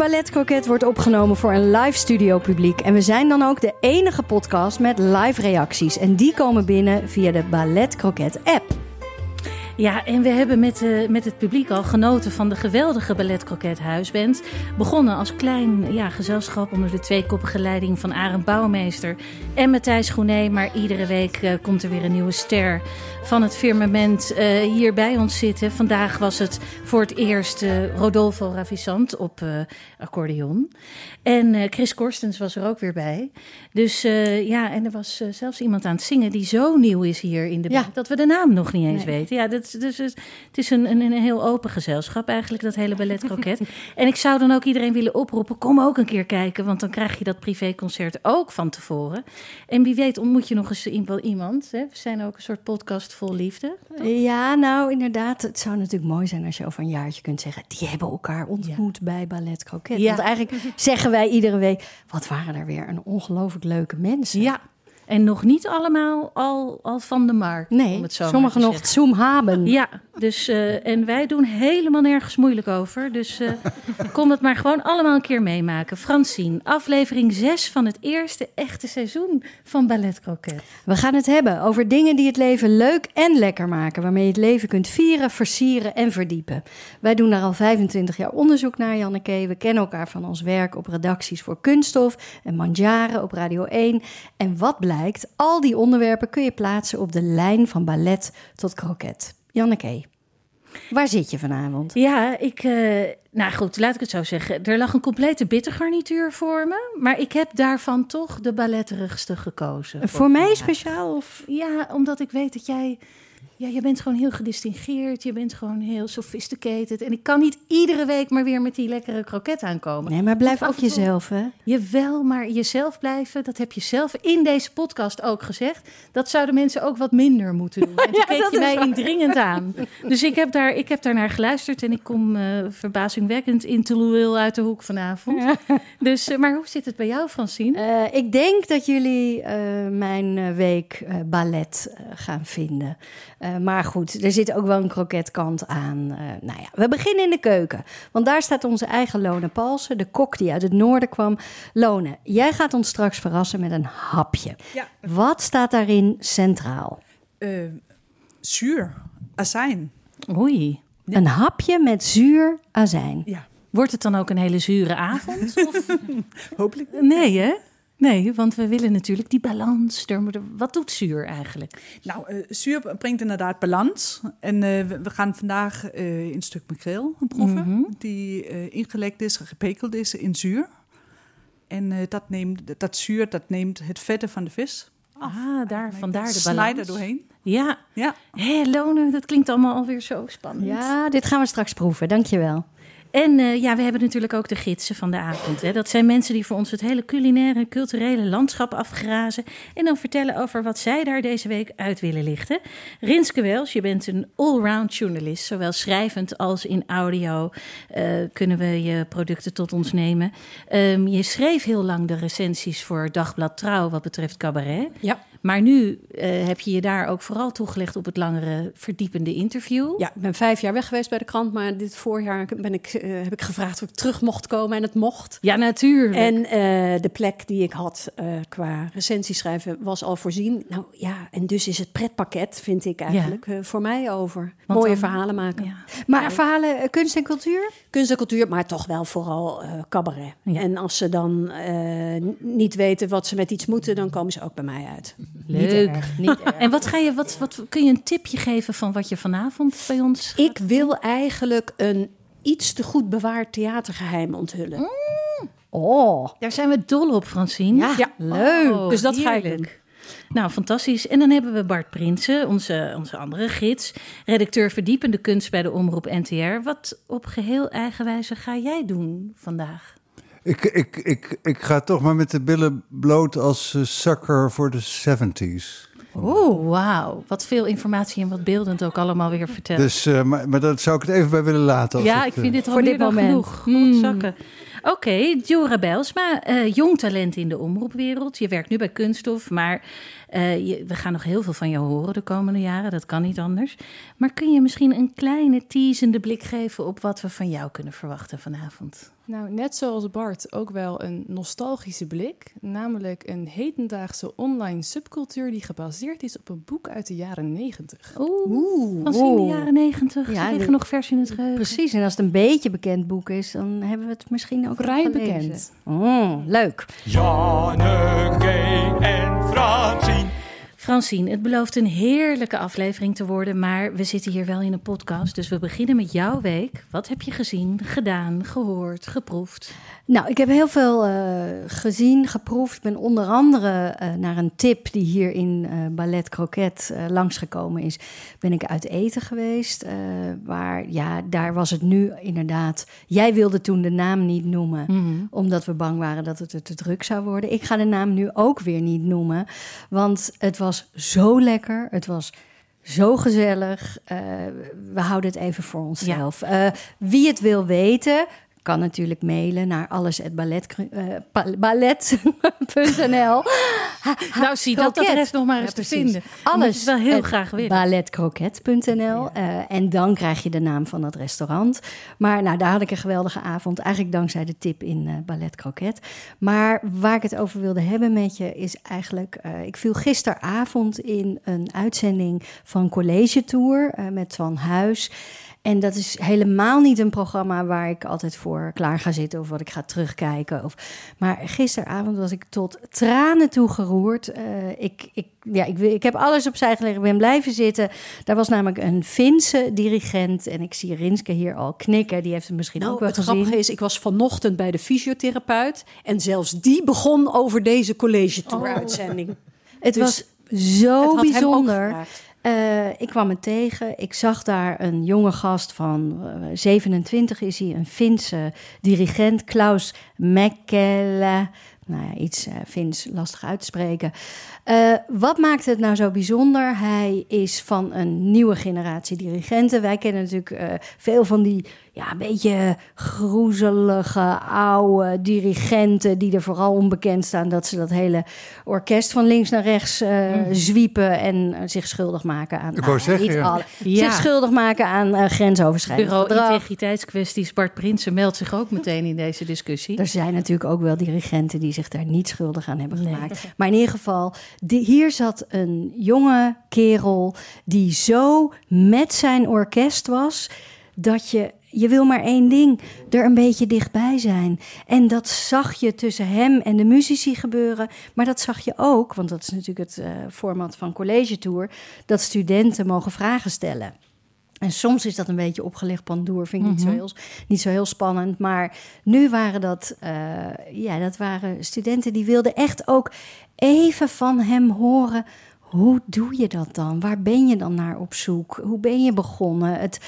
Ballet Croquet wordt opgenomen voor een live studio publiek. En we zijn dan ook de enige podcast met live reacties. En die komen binnen via de Ballet Croquet app. Ja, en we hebben met, eh, met het publiek al genoten van de geweldige Ballet Croquet Huisband. Begonnen als klein ja, gezelschap onder de tweekoppige leiding van Arend Bouwmeester en Matthijs Groené. Maar iedere week eh, komt er weer een nieuwe ster van het firmament eh, hier bij ons zitten. Vandaag was het voor het eerst eh, Rodolfo Ravissant op eh, accordeon. En Chris Korstens was er ook weer bij. Dus ja, en er was zelfs iemand aan het zingen die zo nieuw is hier in de Ja. band, dat we de naam nog niet eens Nee. weten. Ja, dat, dus, het is een, een, een heel open gezelschap eigenlijk, dat hele ballet croquet. en ik zou dan ook iedereen willen oproepen, kom ook een keer kijken, want dan krijg je dat privéconcert ook van tevoren. En wie weet ontmoet je nog eens iemand. Hè? We zijn ook een soort podcast vol liefde. Ja, nou inderdaad. Het zou natuurlijk mooi zijn als je over een jaartje kunt zeggen... die hebben elkaar ontmoet bij Ballet Croquet. Ja. Want eigenlijk zeggen wij iedere week... wat waren er weer een ongelooflijk leuke mensen. Ja, en nog niet allemaal al, al van de markt. Nee, om het zo maar sommigen nog. Zoom hebben. Ja, dus, eh, en wij doen helemaal nergens moeilijk over. Dus eh, kom het maar gewoon allemaal een keer meemaken. Francine, aflevering 6 van het eerste echte seizoen van Ballet Croquet. We gaan het hebben over dingen die het leven leuk en lekker maken. Waarmee je het leven kunt vieren, versieren en verdiepen. Wij doen daar al 25 jaar onderzoek naar, Janneke. We kennen elkaar van ons werk op redacties voor Kunststof en Mandjaren op Radio 1. En wat blijkt, al die onderwerpen kun je plaatsen op de lijn van ballet tot kroket. Janneke, waar zit je vanavond? Ja, ik, eh, nou goed, laat ik het zo zeggen. Er lag een complete bittergarnituur voor me. Maar ik heb daarvan toch de balletrugste gekozen. Voor mij vandaag. speciaal of... Ja, omdat ik weet dat jij. Ja, je bent gewoon heel gedistingeerd. Je bent gewoon heel sophisticated. En ik kan niet iedere week maar weer met die lekkere kroket aankomen. Nee, maar blijf ook jezelf, hè? Jawel, maar jezelf blijven, dat heb je zelf in deze podcast ook gezegd. Dat zouden mensen ook wat minder moeten doen. En toen Ja, keek je mij waar. indringend aan. Dus ik heb, daar, ik heb daar naar geluisterd en ik kom eh, verbazingwekkend intellectueel uit de hoek vanavond. Dus, eh, maar hoe zit het bij jou, Francine? Eh, ik denk dat jullie mijn week ballet gaan vinden. Eh, maar goed, er zit ook wel een kroketkant aan. Eh, nou ja, we beginnen in de keuken. Want daar staat onze eigen Lone Palsen, de kok die uit het noorden kwam. Lone, jij gaat ons straks verrassen met een hapje. Ja. Wat staat daarin centraal? Eh, zuur, azijn. Oei. Een hapje met zuur azijn. Ja, Wordt het dan ook een hele zure avond? Of- hopelijk. Nee, hè? Nee, want we willen natuurlijk die balans. Wat doet zuur eigenlijk? Nou, eh, zuur brengt inderdaad balans. En eh, we, gaan vandaag eh, een stuk makreel proeven. Mhm. Die eh, ingelekt is, gepekeld is in zuur. En eh, dat, neemt, dat zuur dat neemt het vetten van de vis. af. Ah, daar, vandaar de balans. er doorheen. Ja. Ja. Hé, Lone, dat klinkt allemaal alweer zo spannend. Ja, dit gaan we straks proeven. Dankjewel. En eh, ja, we hebben natuurlijk ook de gidsen van de avond. Hè. Dat zijn mensen die voor ons het hele culinaire en culturele landschap afgrazen. En dan vertellen over wat zij daar deze week uit willen lichten. Rinske Wels, je bent een allround journalist. Zowel schrijvend als in audio eh, kunnen we je producten tot ons nemen. Ehm, je schreef heel lang de recensies voor Dagblad Trouw wat betreft cabaret. Ja. Maar nu eh, heb je je daar ook vooral toegelegd op het langere verdiepende interview. Ja, ik ben vijf jaar weg geweest bij de krant, maar dit voorjaar ben ik eh, heb ik gevraagd of ik terug mocht komen en het mocht. Ja, natuurlijk. En eh, de plek die ik had qua recensieschrijven was al voorzien. Nou ja, en dus is het pretpakket, vind ik eigenlijk, voor mij over. Want Mooie dan- verhalen maken. ja. Maar verhalen, kunst en cultuur? Kunst en cultuur, maar toch wel vooral cabaret. En als ze dan niet weten wat ze met iets moeten, dan komen ze ook bij mij uit. Leuk. Niet erg, niet erg. En wat ga je, wat, wat kun je een tipje geven van wat je vanavond bij ons? Ik wil eigenlijk een iets te goed bewaard theatergeheim onthullen. Oh, Daar zijn we dol op, Francine. Ja. Ja. leuk. Oh, Dus dat ga ik. Nou, fantastisch. En dan hebben we Bart Prinsen, onze, onze andere gids, redacteur verdiepende kunst bij de Omroep NTR. Wat op geheel eigen wijze ga jij doen vandaag? Ik, ik, ik, ik ga toch maar met de billen bloot als eh, sucker voor de 70s. Oeh, wauw. Wat veel informatie en wat beeldend ook allemaal weer vertellen. Dus, eh, maar, maar dat zou ik het even bij willen laten. als ja, het, ik eh, vind dit al voor dit moment. genoeg. Goed Hmm. zakken. Oké, Jora Bijlsma, eh, jong talent in de omroepwereld. Je werkt nu bij Kunststof, maar eh, je- we gaan nog heel veel van jou horen de komende jaren. Dat kan niet anders. Maar kun je misschien een kleine teasende blik geven op wat we van jou kunnen verwachten vanavond? Nou, net zoals Bart ook wel een nostalgische blik, namelijk een hedendaagse online subcultuur die gebaseerd is op een boek uit de jaren 90. Oeh, van in de jaren negentig. Ja, liggen de- nog vers in het geheugen. Precies, en als het een beetje bekend boek is, dan hebben we het misschien ook Vrij bekend. Oh, leuk. Janneke en Francine. Francine, het belooft een heerlijke aflevering te worden, maar we zitten hier wel in een podcast, dus we beginnen met jouw week. Wat heb je gezien, gedaan, gehoord, geproefd? Nou, ik heb heel veel eh, gezien, geproefd. Ik ben onder andere eh, naar een tip die hier in eh, Ballet Croquet langsgekomen is, ben ik uit eten geweest. waar, ja, daar was het nu inderdaad. Jij wilde toen de naam niet noemen, omdat we bang waren dat het er te druk zou worden. Ik ga de naam nu ook weer niet noemen, want het was zo lekker. Het was zo gezellig. Eh, we houden het even voor onszelf. Eh, wie het wil weten, kan natuurlijk mailen naar alles@ballet.nl. Nou, zie dat Croquet. adres nog maar eens te vinden. Alles wel heel graag willen. Balletcroquet.nl. Eh, en dan krijg je de naam van dat restaurant. Maar nou, daar had ik een geweldige avond. Eigenlijk dankzij de tip in eh Ballet Croquet. Maar waar ik het over wilde hebben met je is eigenlijk... eh, ik viel gisteravond in een uitzending van College Tour eh, met Twan Huis... En dat is helemaal niet een programma waar ik altijd voor klaar ga zitten of wat ik ga terugkijken. Of, maar gisteravond was ik tot tranen toe geroerd. Eh, ik, ik, ja, ik, ik heb alles opzij gelegd. Ik ben blijven zitten. Daar was namelijk een Finse dirigent. En ik zie Rinske hier al knikken. Die heeft het misschien ook Nou, wel het gezien. grappige is, ik was vanochtend bij de fysiotherapeut. En zelfs die begon over deze college tour uitzending. Het Dus was het zo ook bijzonder. Eh, ik kwam hem tegen. Ik zag daar een jonge gast van eh, 27 is hij, een Finse dirigent, Klaus Mäkelä. Nou ja, iets eh Fins lastig uit te spreken. Eh, wat maakt het nou zo bijzonder? Hij is van een nieuwe generatie dirigenten. Wij kennen natuurlijk eh, veel van die ja, een beetje groezelige oude dirigenten... die er vooral onbekend staan dat ze dat hele orkest van links naar rechts eh, zwiepen... en eh, zich schuldig maken aan... Ik wou zeggen, niet ja. alle- Ja. Zich schuldig maken aan grensoverschrijdend Bureau gedrag. Integriteitskwesties, Bart Prinsen meldt zich ook meteen in deze discussie. Er zijn natuurlijk ook wel dirigenten die zich daar niet schuldig aan hebben Nee. gemaakt. Maar in ieder geval, die, hier zat een jonge kerel die zo met zijn orkest was dat je. Je wil maar één ding, er een beetje dichtbij zijn. En dat zag je tussen hem en de muzici gebeuren. Maar dat zag je ook, want dat is natuurlijk het eh, format van College Tour... dat studenten mogen vragen stellen. En soms is dat een beetje opgelicht pandoer, vind ik niet, zo heel, niet zo heel spannend. Maar nu waren dat, eh, ja, dat waren studenten die wilden echt ook even van hem horen. Hoe doe je dat dan? Waar ben je dan naar op zoek? Hoe ben je begonnen? Het,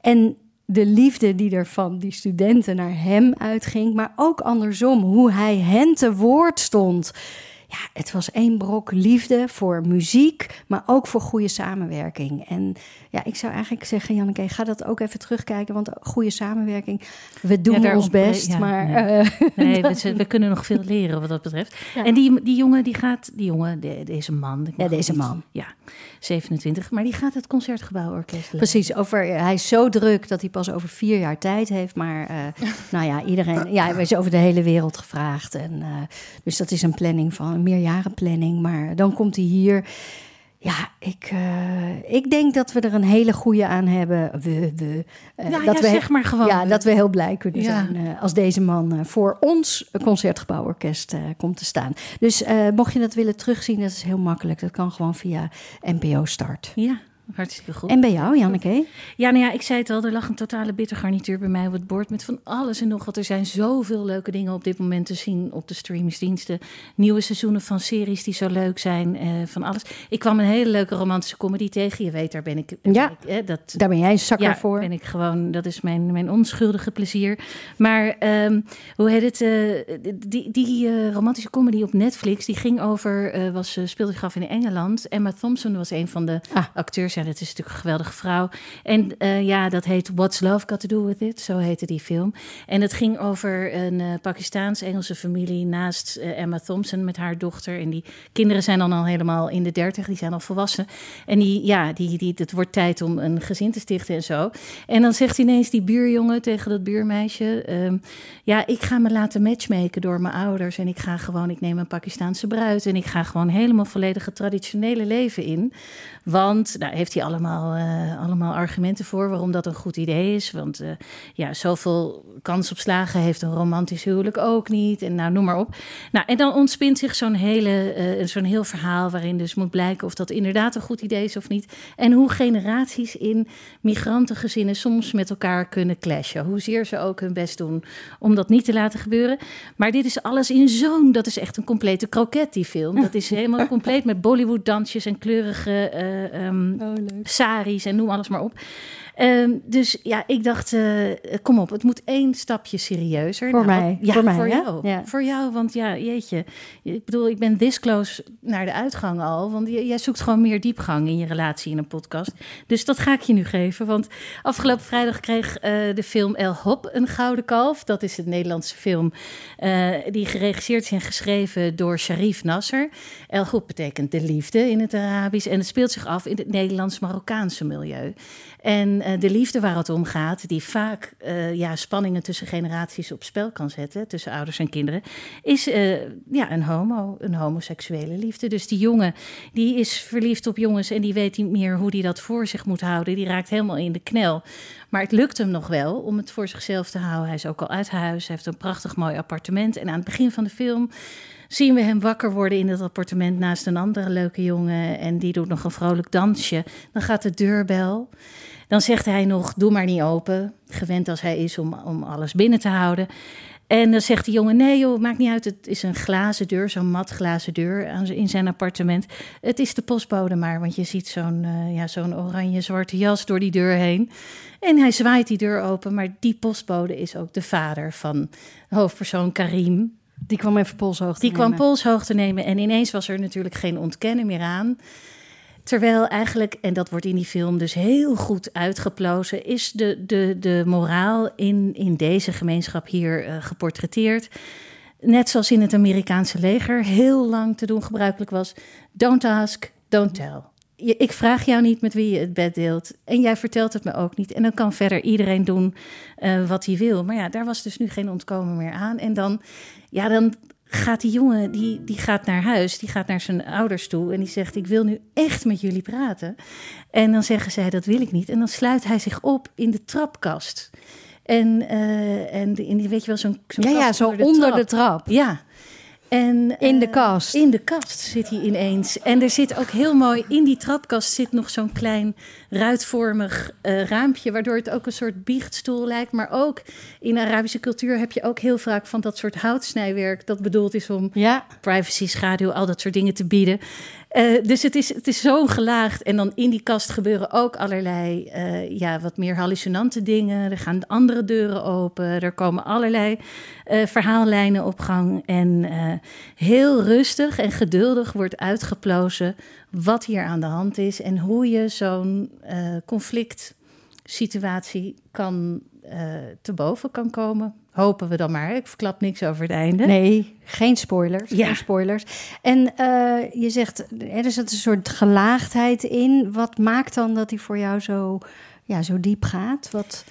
en de liefde die er van die studenten naar hem uitging, maar ook andersom, hoe hij hen te woord stond. Ja, het was één brok liefde voor muziek, maar ook voor goede samenwerking. En ja, ik zou eigenlijk zeggen, Janneke, ga dat ook even terugkijken, want goede samenwerking, we doen ons best, ja, maar... nee. eh, Nee, we, we kunnen nog veel leren wat dat betreft. En die, die jongen, die gaat, die jongen, de- deze man. Ja, deze niet- man. Ja, 27. Maar die gaat het Concertgebouworkest leiden. Precies, over, hij is zo druk dat hij pas over vier jaar tijd heeft. Maar eh, nou ja, iedereen ja, hij is over de hele wereld gevraagd. En, eh, dus dat is een planning van meerjarenplanning. Maar dan komt hij hier. Ja, ik, eh, ik denk dat we er een hele goede aan hebben. We, we, eh, Ja, dat ja, we, zeg maar gewoon. Ja, dat we heel blij kunnen Ja. zijn eh, als deze man voor ons concertgebouworkest komt te staan. Dus mocht je dat willen terugzien, dat is heel makkelijk. Dat kan gewoon via NPO Start. Ja, hartstikke goed. En bij jou, Janneke? Ja, nou ja, ik zei het al, er lag een totale bittergarnituur bij mij op het bord met van alles en nog wat. Er zijn zoveel leuke dingen op dit moment te zien op de streamingsdiensten. Nieuwe seizoenen van series die zo leuk zijn, eh, van alles. Ik kwam een hele leuke romantische comedy tegen. Je weet, daar ben ik... Ja. ik, eh, dat, Daar ben jij een zakker ja, voor. ben ik gewoon, dat is mijn, mijn onschuldige plezier. Maar ehm, hoe heet het? eh, die die eh, romantische comedy op Netflix, die ging over, eh, was, speelde zich af in Engeland. Emma Thompson was een van de Ah. acteurs. Ja, dat is natuurlijk een geweldige vrouw. En eh, ja, dat heet What's Love Got to Do With It? Zo heette die film. En het ging over een eh, Pakistaans-Engelse familie naast eh, Emma Thompson met haar dochter. En die kinderen zijn dan al helemaal in de dertig, die zijn al volwassen. En die, ja, die, die, het wordt tijd om een gezin te stichten en zo. En dan zegt ineens die buurjongen tegen dat buurmeisje: ehm, Ja, ik ga me laten matchmaken door mijn ouders. En ik ga gewoon, ik neem een Pakistaanse bruid. En ik ga gewoon helemaal volledig het traditionele leven in. Want heeft hij allemaal, eh, allemaal argumenten voor waarom dat een goed idee is. Want eh, ja, zoveel kans op slagen heeft een romantisch huwelijk ook niet. En nou, noem maar op. Nou, en dan ontspint zich zo'n hele, eh, zo'n heel verhaal waarin dus moet blijken of dat inderdaad een goed idee is of niet. En hoe generaties in migrantengezinnen soms met elkaar kunnen clashen. Hoezeer ze ook hun best doen om dat niet te laten gebeuren. Maar dit is alles in zo'n, dat is echt een complete kroket, die film. Dat is helemaal compleet met Bollywood-dansjes en kleurige eh, ehm, Oh, leuk. saris en noem alles maar op. Ehm, dus ja, ik dacht, eh, kom op, het moet één stapje serieuzer. Voor Nou, mij, Ja, voor mij, voor jou. Ja. Voor jou, want ja, jeetje. Ik bedoel, ik ben this close naar de uitgang al. Want jij zoekt gewoon meer diepgang in je relatie in een podcast. Dus dat ga ik je nu geven. Want afgelopen vrijdag kreeg eh, de film El Hop een gouden kalf. Dat is een Nederlandse film eh, die geregisseerd is en geschreven door Sharif Nasser. El Hop betekent de liefde in het Arabisch. En het speelt zich af in het Nederlands-Marokkaanse milieu. En eh, de liefde waar het om gaat, die vaak eh, ja, spanningen tussen generaties op spel kan zetten, tussen ouders en kinderen, is eh, ja, een homo, een homoseksuele liefde. Dus die jongen, die is verliefd op jongens en die weet niet meer hoe die dat voor zich moet houden. Die raakt helemaal in de knel. Maar het lukt hem nog wel om het voor zichzelf te houden. Hij is ook al uit huis, hij heeft een prachtig mooi appartement. En aan het begin van de film zien we hem wakker worden in het appartement naast een andere leuke jongen. En die doet nog een vrolijk dansje. Dan gaat de deurbel. Dan zegt hij nog, doe maar niet open. Gewend als hij is om, om alles binnen te houden. En dan zegt die jongen, nee joh, maakt niet uit. Het is een glazen deur, zo'n mat glazen deur in zijn appartement. Het is de postbode maar, want je ziet zo'n eh, ja, zo'n oranje-zwarte jas door die deur heen. En hij zwaait die deur open, maar die postbode is ook de vader van hoofdpersoon Karim. Die kwam even polshoogte Die kwam nemen. polshoogte nemen en ineens was er natuurlijk geen ontkennen meer aan. Terwijl eigenlijk, en dat wordt in die film dus heel goed uitgeplozen, is de, de, de moraal in, in deze gemeenschap hier eh, geportretteerd. Net zoals in het Amerikaanse leger heel lang te doen gebruikelijk was. Don't ask, don't tell. Je- Ik vraag jou niet met wie je het bed deelt. En jij vertelt het me ook niet. En dan kan verder iedereen doen eh, wat hij wil. Maar ja, daar was dus nu geen ontkomen meer aan. En dan, ja, dan gaat die jongen, die, die gaat naar huis. Die gaat naar zijn ouders toe. En die zegt, ik wil nu echt met jullie praten. En dan zeggen zij, dat wil ik niet. En dan sluit hij zich op in de trapkast. En, eh, en in die, weet je wel, zo'n Ja, ja, zo onder de trap. Ja. En, In de eh, kast. In de kast zit hij ineens. En er zit ook heel mooi, in die trapkast zit nog zo'n klein ruitvormig eh, raampje, waardoor het ook een soort biechtstoel lijkt. Maar ook in Arabische cultuur heb je ook heel vaak van dat soort houtsnijwerk dat bedoeld is om Ja, privacy, schaduw, al dat soort dingen te bieden. Eh, dus het is, het is zo gelaagd. En dan in die kast gebeuren ook allerlei, ja, wat meer hallucinante dingen. Er gaan andere deuren open. Er komen allerlei verhaallijnen op gang. En heel rustig en geduldig wordt uitgeplozen wat hier aan de hand is en hoe je zo'n uh, conflict situatie kan, uh, te boven kan komen. Hopen we dan maar. Ik verklap niks over het einde. Nee, geen spoilers. Ja. Geen spoilers. En uh, je zegt, er zit een soort gelaagdheid in. Wat maakt dan dat hij voor jou zo, ja, zo diep gaat? Wat...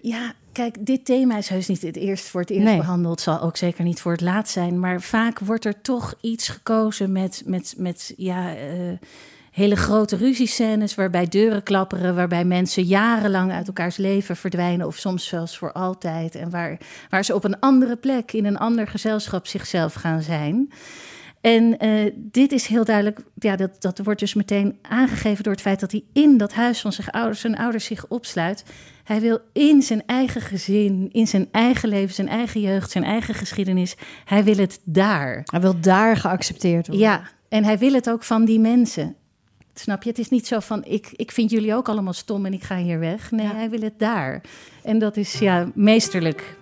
Ja, kijk, dit thema is heus niet het eerst voor het eerst nee. behandeld. Zal ook zeker niet voor het laatst zijn. Maar vaak wordt er toch iets gekozen met, met, met ja... Uh, hele grote ruziescènes waarbij deuren klapperen, waarbij mensen jarenlang uit elkaars leven verdwijnen of soms zelfs voor altijd en waar, waar ze op een andere plek in een ander gezelschap zichzelf gaan zijn. En uh, dit is heel duidelijk, ja, dat, dat wordt dus meteen aangegeven door het feit dat hij in dat huis van zijn ouders, zijn ouders zich opsluit. Hij wil in zijn eigen gezin, in zijn eigen leven, zijn eigen jeugd, zijn eigen geschiedenis, hij wil het daar. Hij wil daar geaccepteerd worden. Ja, en hij wil het ook van die mensen. Snap je? Het is niet zo van ik, ik vind jullie ook allemaal stom en ik ga hier weg. Nee, ja. hij wil het daar. En dat is ja meesterlijk.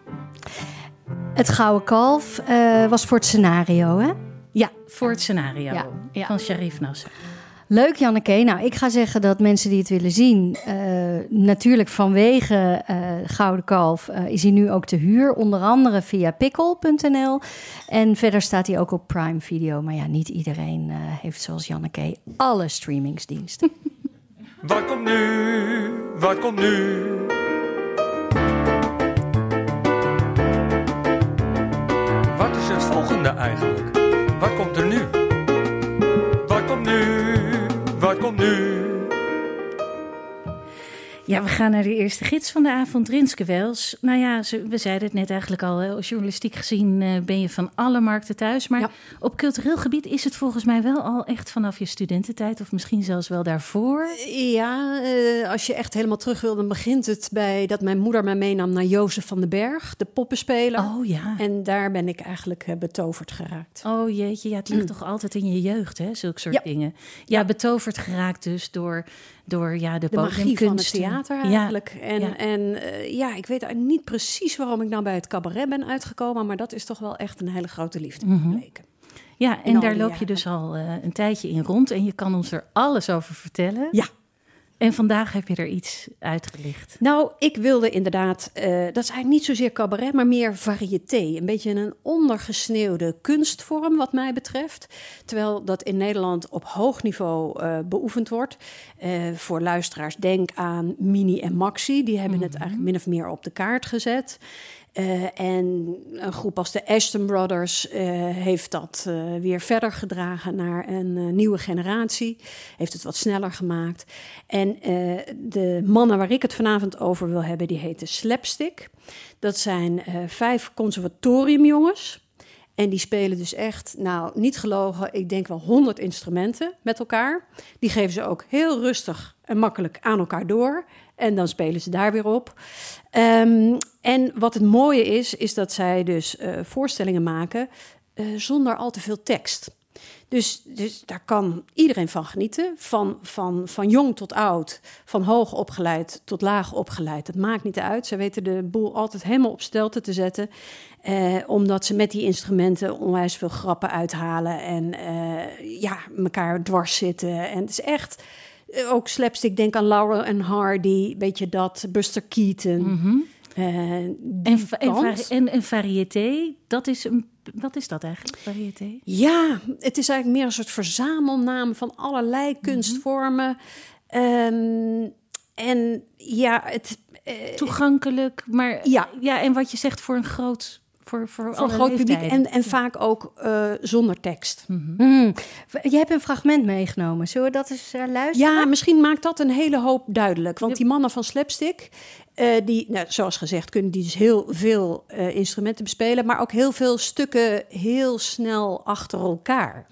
Het Gouden Kalf uh, was voor het scenario, hè? Ja, voor het scenario ja. Van Sharif Nasser. Leuk, Janneke. Nou, ik ga zeggen dat mensen die het willen zien, uh, natuurlijk vanwege uh, Gouden Kalf uh, is hij nu ook te huur. Onder andere via pickle.nl. En verder staat hij ook op Prime Video. Maar ja, niet iedereen heeft zoals Janneke alle streamingsdiensten. Wat komt nu? Wat komt nu? Wat is het volgende eigenlijk? Wat komt er nu? Wat komt nu? Ja, we gaan naar de eerste gids van de avond, Rinske Wels. Nou ja, we zeiden het net eigenlijk al, als journalistiek gezien uh, ben je van alle markten thuis. Maar ja. op cultureel gebied is het volgens mij wel al echt vanaf je studententijd, of misschien zelfs wel daarvoor. Ja, uh, als je echt helemaal terug wil, dan begint het bij dat mijn moeder mij meenam naar Jozef van den Berg, de poppenspeler. Oh ja. En daar ben ik eigenlijk uh, betoverd geraakt. Oh jeetje, ja, het ligt mm. toch altijd in je jeugd, hè, zulke soort ja. dingen. Ja, betoverd geraakt dus door door ja, de, de magie van het theater eigenlijk. Ja, en ja. en uh, ja, ik weet eigenlijk niet precies waarom ik nou bij het cabaret ben uitgekomen, maar dat is toch wel echt een hele grote liefde Mhm. gebleken. Ja, en daar loop je dus al uh, een tijdje in rond en je kan ons er alles over vertellen. Ja. En vandaag heb je er iets uitgelicht. Nou, ik wilde inderdaad, uh, dat is eigenlijk niet zozeer cabaret, maar meer variété. Een beetje een ondergesneeuwde kunstvorm, wat mij betreft. Terwijl dat in Nederland op hoog niveau uh, beoefend wordt. Uh, voor luisteraars, denk aan Mini en Maxi. Die hebben het eigenlijk min of meer op de kaart gezet. Uh, en een groep als de Ashton Brothers uh, heeft dat uh, weer verder gedragen naar een nieuwe generatie. Heeft het wat sneller gemaakt. En de mannen waar ik het vanavond over wil hebben, die heten Slapstick. Dat zijn vijf conservatoriumjongens. En die spelen dus echt, nou niet gelogen, ik denk wel honderd instrumenten met elkaar. Die geven ze ook heel rustig en makkelijk aan elkaar door. En dan spelen ze daar weer op. Um, en wat het mooie is, is dat zij dus uh, voorstellingen maken uh, zonder al te veel tekst. Dus, dus daar kan iedereen van genieten. Van, van, van jong tot oud, van hoog opgeleid tot laag opgeleid. Het maakt niet uit. Ze weten de boel altijd helemaal op stelte te zetten. Eh, omdat ze met die instrumenten onwijs veel grappen uithalen. En eh, ja, elkaar dwars zitten. En het is echt ook slapstick. Denk aan Laurel en Hardy, weet je dat, Buster Keaton. Mm -hmm. uh, en, en, en, en variété, dat is een, wat is dat eigenlijk, variété? Ja, het is eigenlijk meer een soort verzamelnaam van allerlei mm -hmm. kunstvormen. Um, en ja, het... Uh, Toegankelijk, maar ja. ja, en wat je zegt voor een groot voor, voor, voor een groot publiek en, en vaak ook uh, zonder tekst. Mm -hmm. mm. Je hebt een fragment meegenomen. Zullen we dat eens uh, luisteren? Ja, misschien maakt dat een hele hoop duidelijk. Want die mannen van Slapstick, uh, die, nou, zoals gezegd, kunnen die dus heel veel instrumenten bespelen, maar ook heel veel stukken heel snel achter elkaar.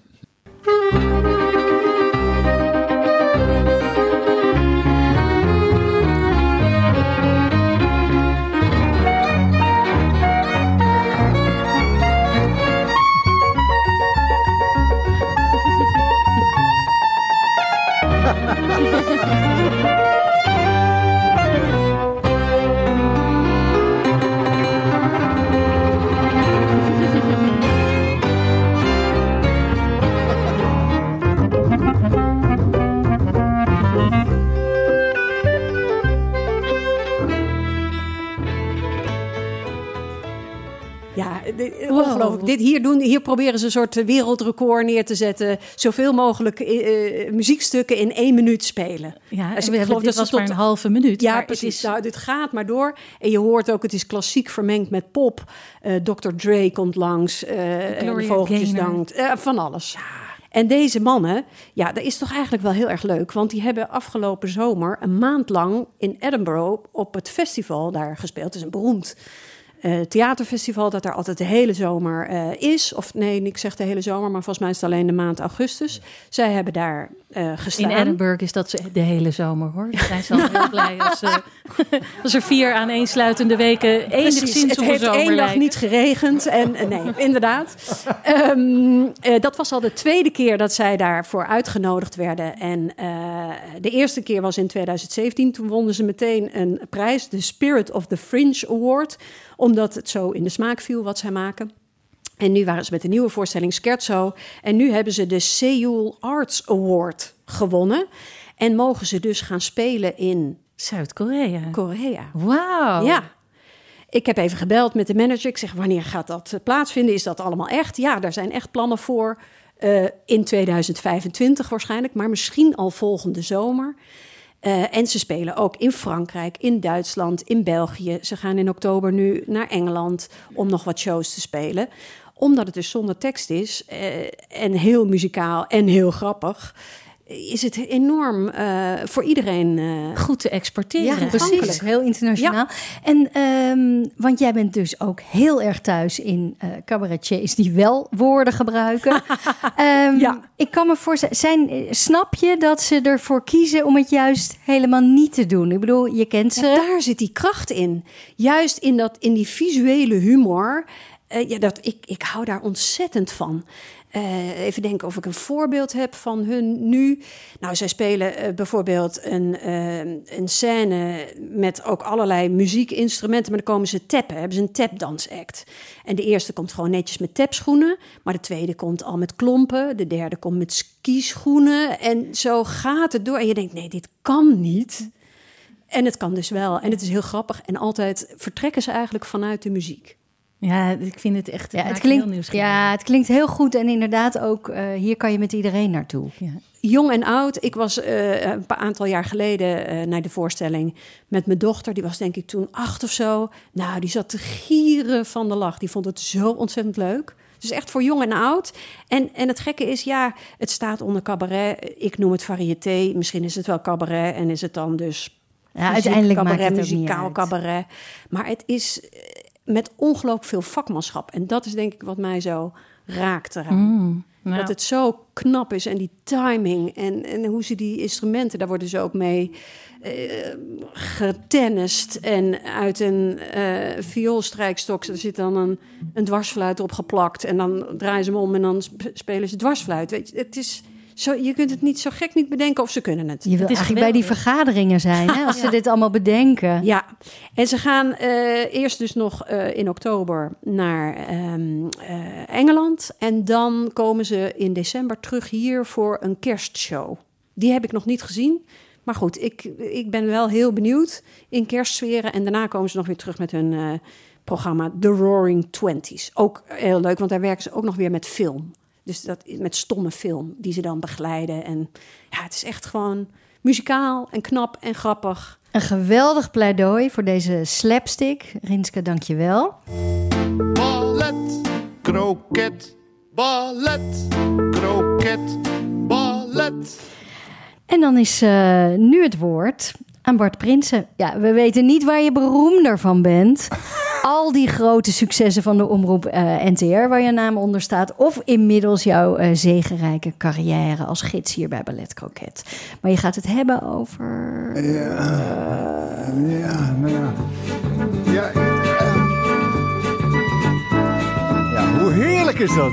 Ongelooflijk. Dit hier, doen, hier proberen ze een soort wereldrecord neer te zetten. Zoveel mogelijk eh, eh, muziekstukken in één minuut spelen. Ja, Dus en ik geloof dat was ze maar tot- een halve minuut. Ja, maar precies. is- Nou, dit gaat maar door. En je hoort ook, het is klassiek vermengd met pop. Eh Dr. Dre komt langs. Gloria Vogeltjes dankt. van alles. En deze mannen, ja, dat is toch eigenlijk wel heel erg leuk. Want die hebben afgelopen zomer een maand lang in Edinburgh op het festival daar gespeeld. Het is een beroemd eh, theaterfestival dat er altijd de hele zomer eh, is. Of nee, ik zeg de hele zomer, maar volgens mij is het alleen de maand augustus. Zij hebben daar eh gestaan. In Edinburgh is dat de hele zomer hoor. Ze zijn heel blij als, als er vier aaneensluitende weken Precies, enigszins het op een heeft zomer één dag lijken. niet geregend. En nee, inderdaad. Ehm, eh, dat was al de tweede keer dat zij daarvoor uitgenodigd werden. En de eerste keer was in 2017. Toen wonnen ze meteen een prijs, de Spirit of the Fringe Award. Omdat het zo in de smaak viel wat zij maken. En nu waren ze met de nieuwe voorstelling Scherzo. En nu hebben ze de Seoul Arts Award gewonnen. En mogen ze dus gaan spelen in Zuid-Korea. Korea. Wauw. Ja. Ik heb even gebeld met de manager. Ik zeg, wanneer gaat dat eh, plaatsvinden? Is dat allemaal echt? Ja, daar zijn echt plannen voor. eh, in 2025 waarschijnlijk, maar misschien al volgende zomer. Eh, en ze spelen ook in Frankrijk, in Duitsland, in België. Ze gaan in oktober nu naar Engeland om nog wat shows te spelen. Omdat het dus zonder tekst is eh, en heel muzikaal en heel grappig, is het enorm eh, voor iedereen eh, Goed te exporteren. Ja, precies. Heel internationaal. En, ehm, want jij bent dus ook heel erg thuis in eh cabaretiers die wel woorden gebruiken. Ehm, Ja. Ik kan me voorstellen, zijn, snap je dat ze ervoor kiezen om het juist helemaal niet te doen? Ik bedoel, je kent ze. Ja, daar zit die kracht in. Juist in, dat, in die visuele humor. Ja, dat, ik, ik hou daar ontzettend van. Eh, even denken of ik een voorbeeld heb van hun nu. Nou, zij spelen eh, bijvoorbeeld een, eh, een scène met ook allerlei muziekinstrumenten. Maar dan komen ze tappen, hebben ze een tapdansact. En de eerste komt gewoon netjes met tapschoenen. Maar de tweede komt al met klompen. De derde komt met skischoenen. En zo gaat het door. En je denkt, nee, dit kan niet. En het kan dus wel. En het is heel grappig. En altijd vertrekken ze eigenlijk vanuit de muziek. Ja, ik vind het echt. Ja, het maakt klinkt, heel nieuwsgierig. ja, het klinkt heel goed. En inderdaad ook, eh, hier kan je met iedereen naartoe. Ja. Jong en oud. Ik was eh, een paar aantal jaar geleden eh, naar de voorstelling met mijn dochter. Die was denk ik toen acht of zo. Nou, die zat te gieren van de lach. Die vond het zo ontzettend leuk. Dus echt voor jong en oud. En, en het gekke is, ja, het staat onder cabaret. Ik noem het variété. Misschien is het wel cabaret en is het dan dus Ja, uiteindelijk maakt cabaret, het ook niet muzikaal uit. cabaret. Maar het is met ongelooflijk veel vakmanschap. En dat is denk ik wat mij zo raakt eraan. Mm, nou, Dat het zo knap is en die timing en, en hoe ze die instrumenten, daar worden ze ook mee eh getennist. En uit een eh vioolstrijkstok, er zit dan een, een dwarsfluit opgeplakt. En dan draaien ze hem om en dan sp- spelen ze dwarsfluit. Weet je, het is zo, je kunt het niet zo gek niet bedenken of ze kunnen het. Je wil Het is eigenlijk bij die vergaderingen zijn, hè, als ze dit allemaal bedenken. Ja, en ze gaan eh, eerst dus nog eh, in oktober naar ehm, eh, Engeland. En dan komen ze in december terug hier voor een kerstshow. Die heb ik nog niet gezien. Maar goed, ik, ik ben wel heel benieuwd in kerstsferen. En daarna komen ze nog weer terug met hun eh, programma The Roaring Twenties. Ook heel leuk, want daar werken ze ook nog weer met film. Dus dat met stomme film die ze dan begeleiden. En ja, het is echt gewoon muzikaal en knap en grappig. Een geweldig pleidooi voor deze slapstick. Rinske, dank je wel. Ballet, kroket, ballet, kroket, ballet. En dan is eh, nu het woord aan Bart Prinsen. Ja, we weten niet waar je beroemder van bent. Al die grote successen van de omroep eh, NTR waar je naam onder staat. Of inmiddels jouw eh zegenrijke carrière als gids hier bij Ballet Croquet. Maar je gaat het hebben over... Ja, ja, nou ja. Ja, eh, ja, hoe heerlijk is dat?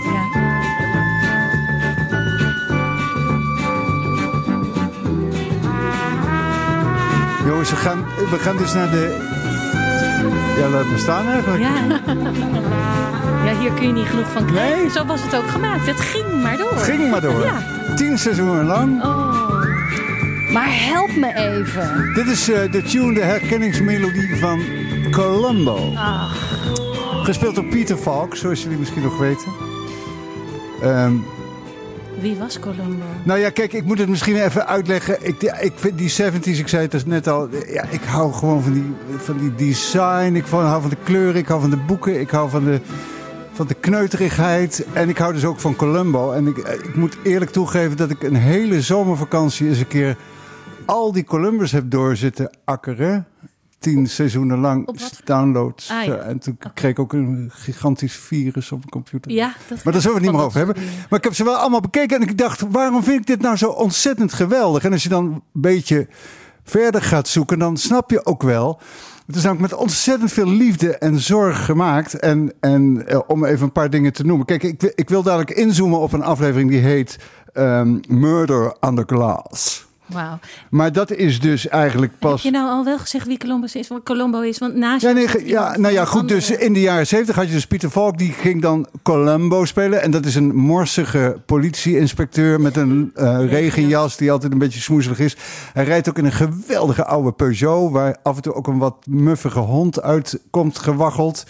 Jongens, we gaan, we gaan dus naar de... Ja, laat me staan eigenlijk. Ja. ja, hier kun je niet genoeg van krijgen. Nee. Zo was het ook gemaakt. Het ging maar door. Het ging maar door. Ja. Tien seizoenen lang. Oh. Maar help me even. Dit is eh, de tune, de herkenningsmelodie van Columbo. Gespeeld door Peter Falk, zoals jullie misschien nog weten. Ehm, Wie was Columbo? nou ja, kijk, ik moet het misschien even uitleggen. Ik, ik vind die 70s, ik zei het dus net al. Ja, ik hou gewoon van die, van die design. Ik hou van de kleuren, ik hou van de boeken. Ik hou van de, van de kneuterigheid. En ik hou dus ook van Columbo. En ik, ik moet eerlijk toegeven dat ik een hele zomervakantie eens een keer al die Columbus heb doorzitten akkeren. Tien seizoenen lang downloads. Ah, ja. En toen kreeg ik ook een gigantisch virus op mijn computer. Ja, dat Maar daar zullen we het niet meer over Van hebben. Maar ik heb ze wel allemaal bekeken en ik dacht, waarom vind ik dit nou zo ontzettend geweldig? En als je dan een beetje verder gaat zoeken, dan snap je ook wel. Het is namelijk met ontzettend veel liefde en zorg gemaakt. En, en eh, om even een paar dingen te noemen. Kijk, ik, wil- ik wil dadelijk inzoomen op een aflevering die heet ehm, Murder Under Glass. Wauw. Maar dat is dus eigenlijk pas... Heb je nou al wel gezegd wie Columbus is? Wat Columbo is? Want naast Ja, nee, ge- ja, nou ja, goed. Dus in de jaren zeventig had je dus Pieter Valk, die ging dan Columbo spelen. En dat is een morsige politieinspecteur met een eh, regenjas die altijd een beetje smoezelig is. Hij rijdt ook in een geweldige oude Peugeot, waar af en toe ook een wat muffige hond uit komt gewaggeld.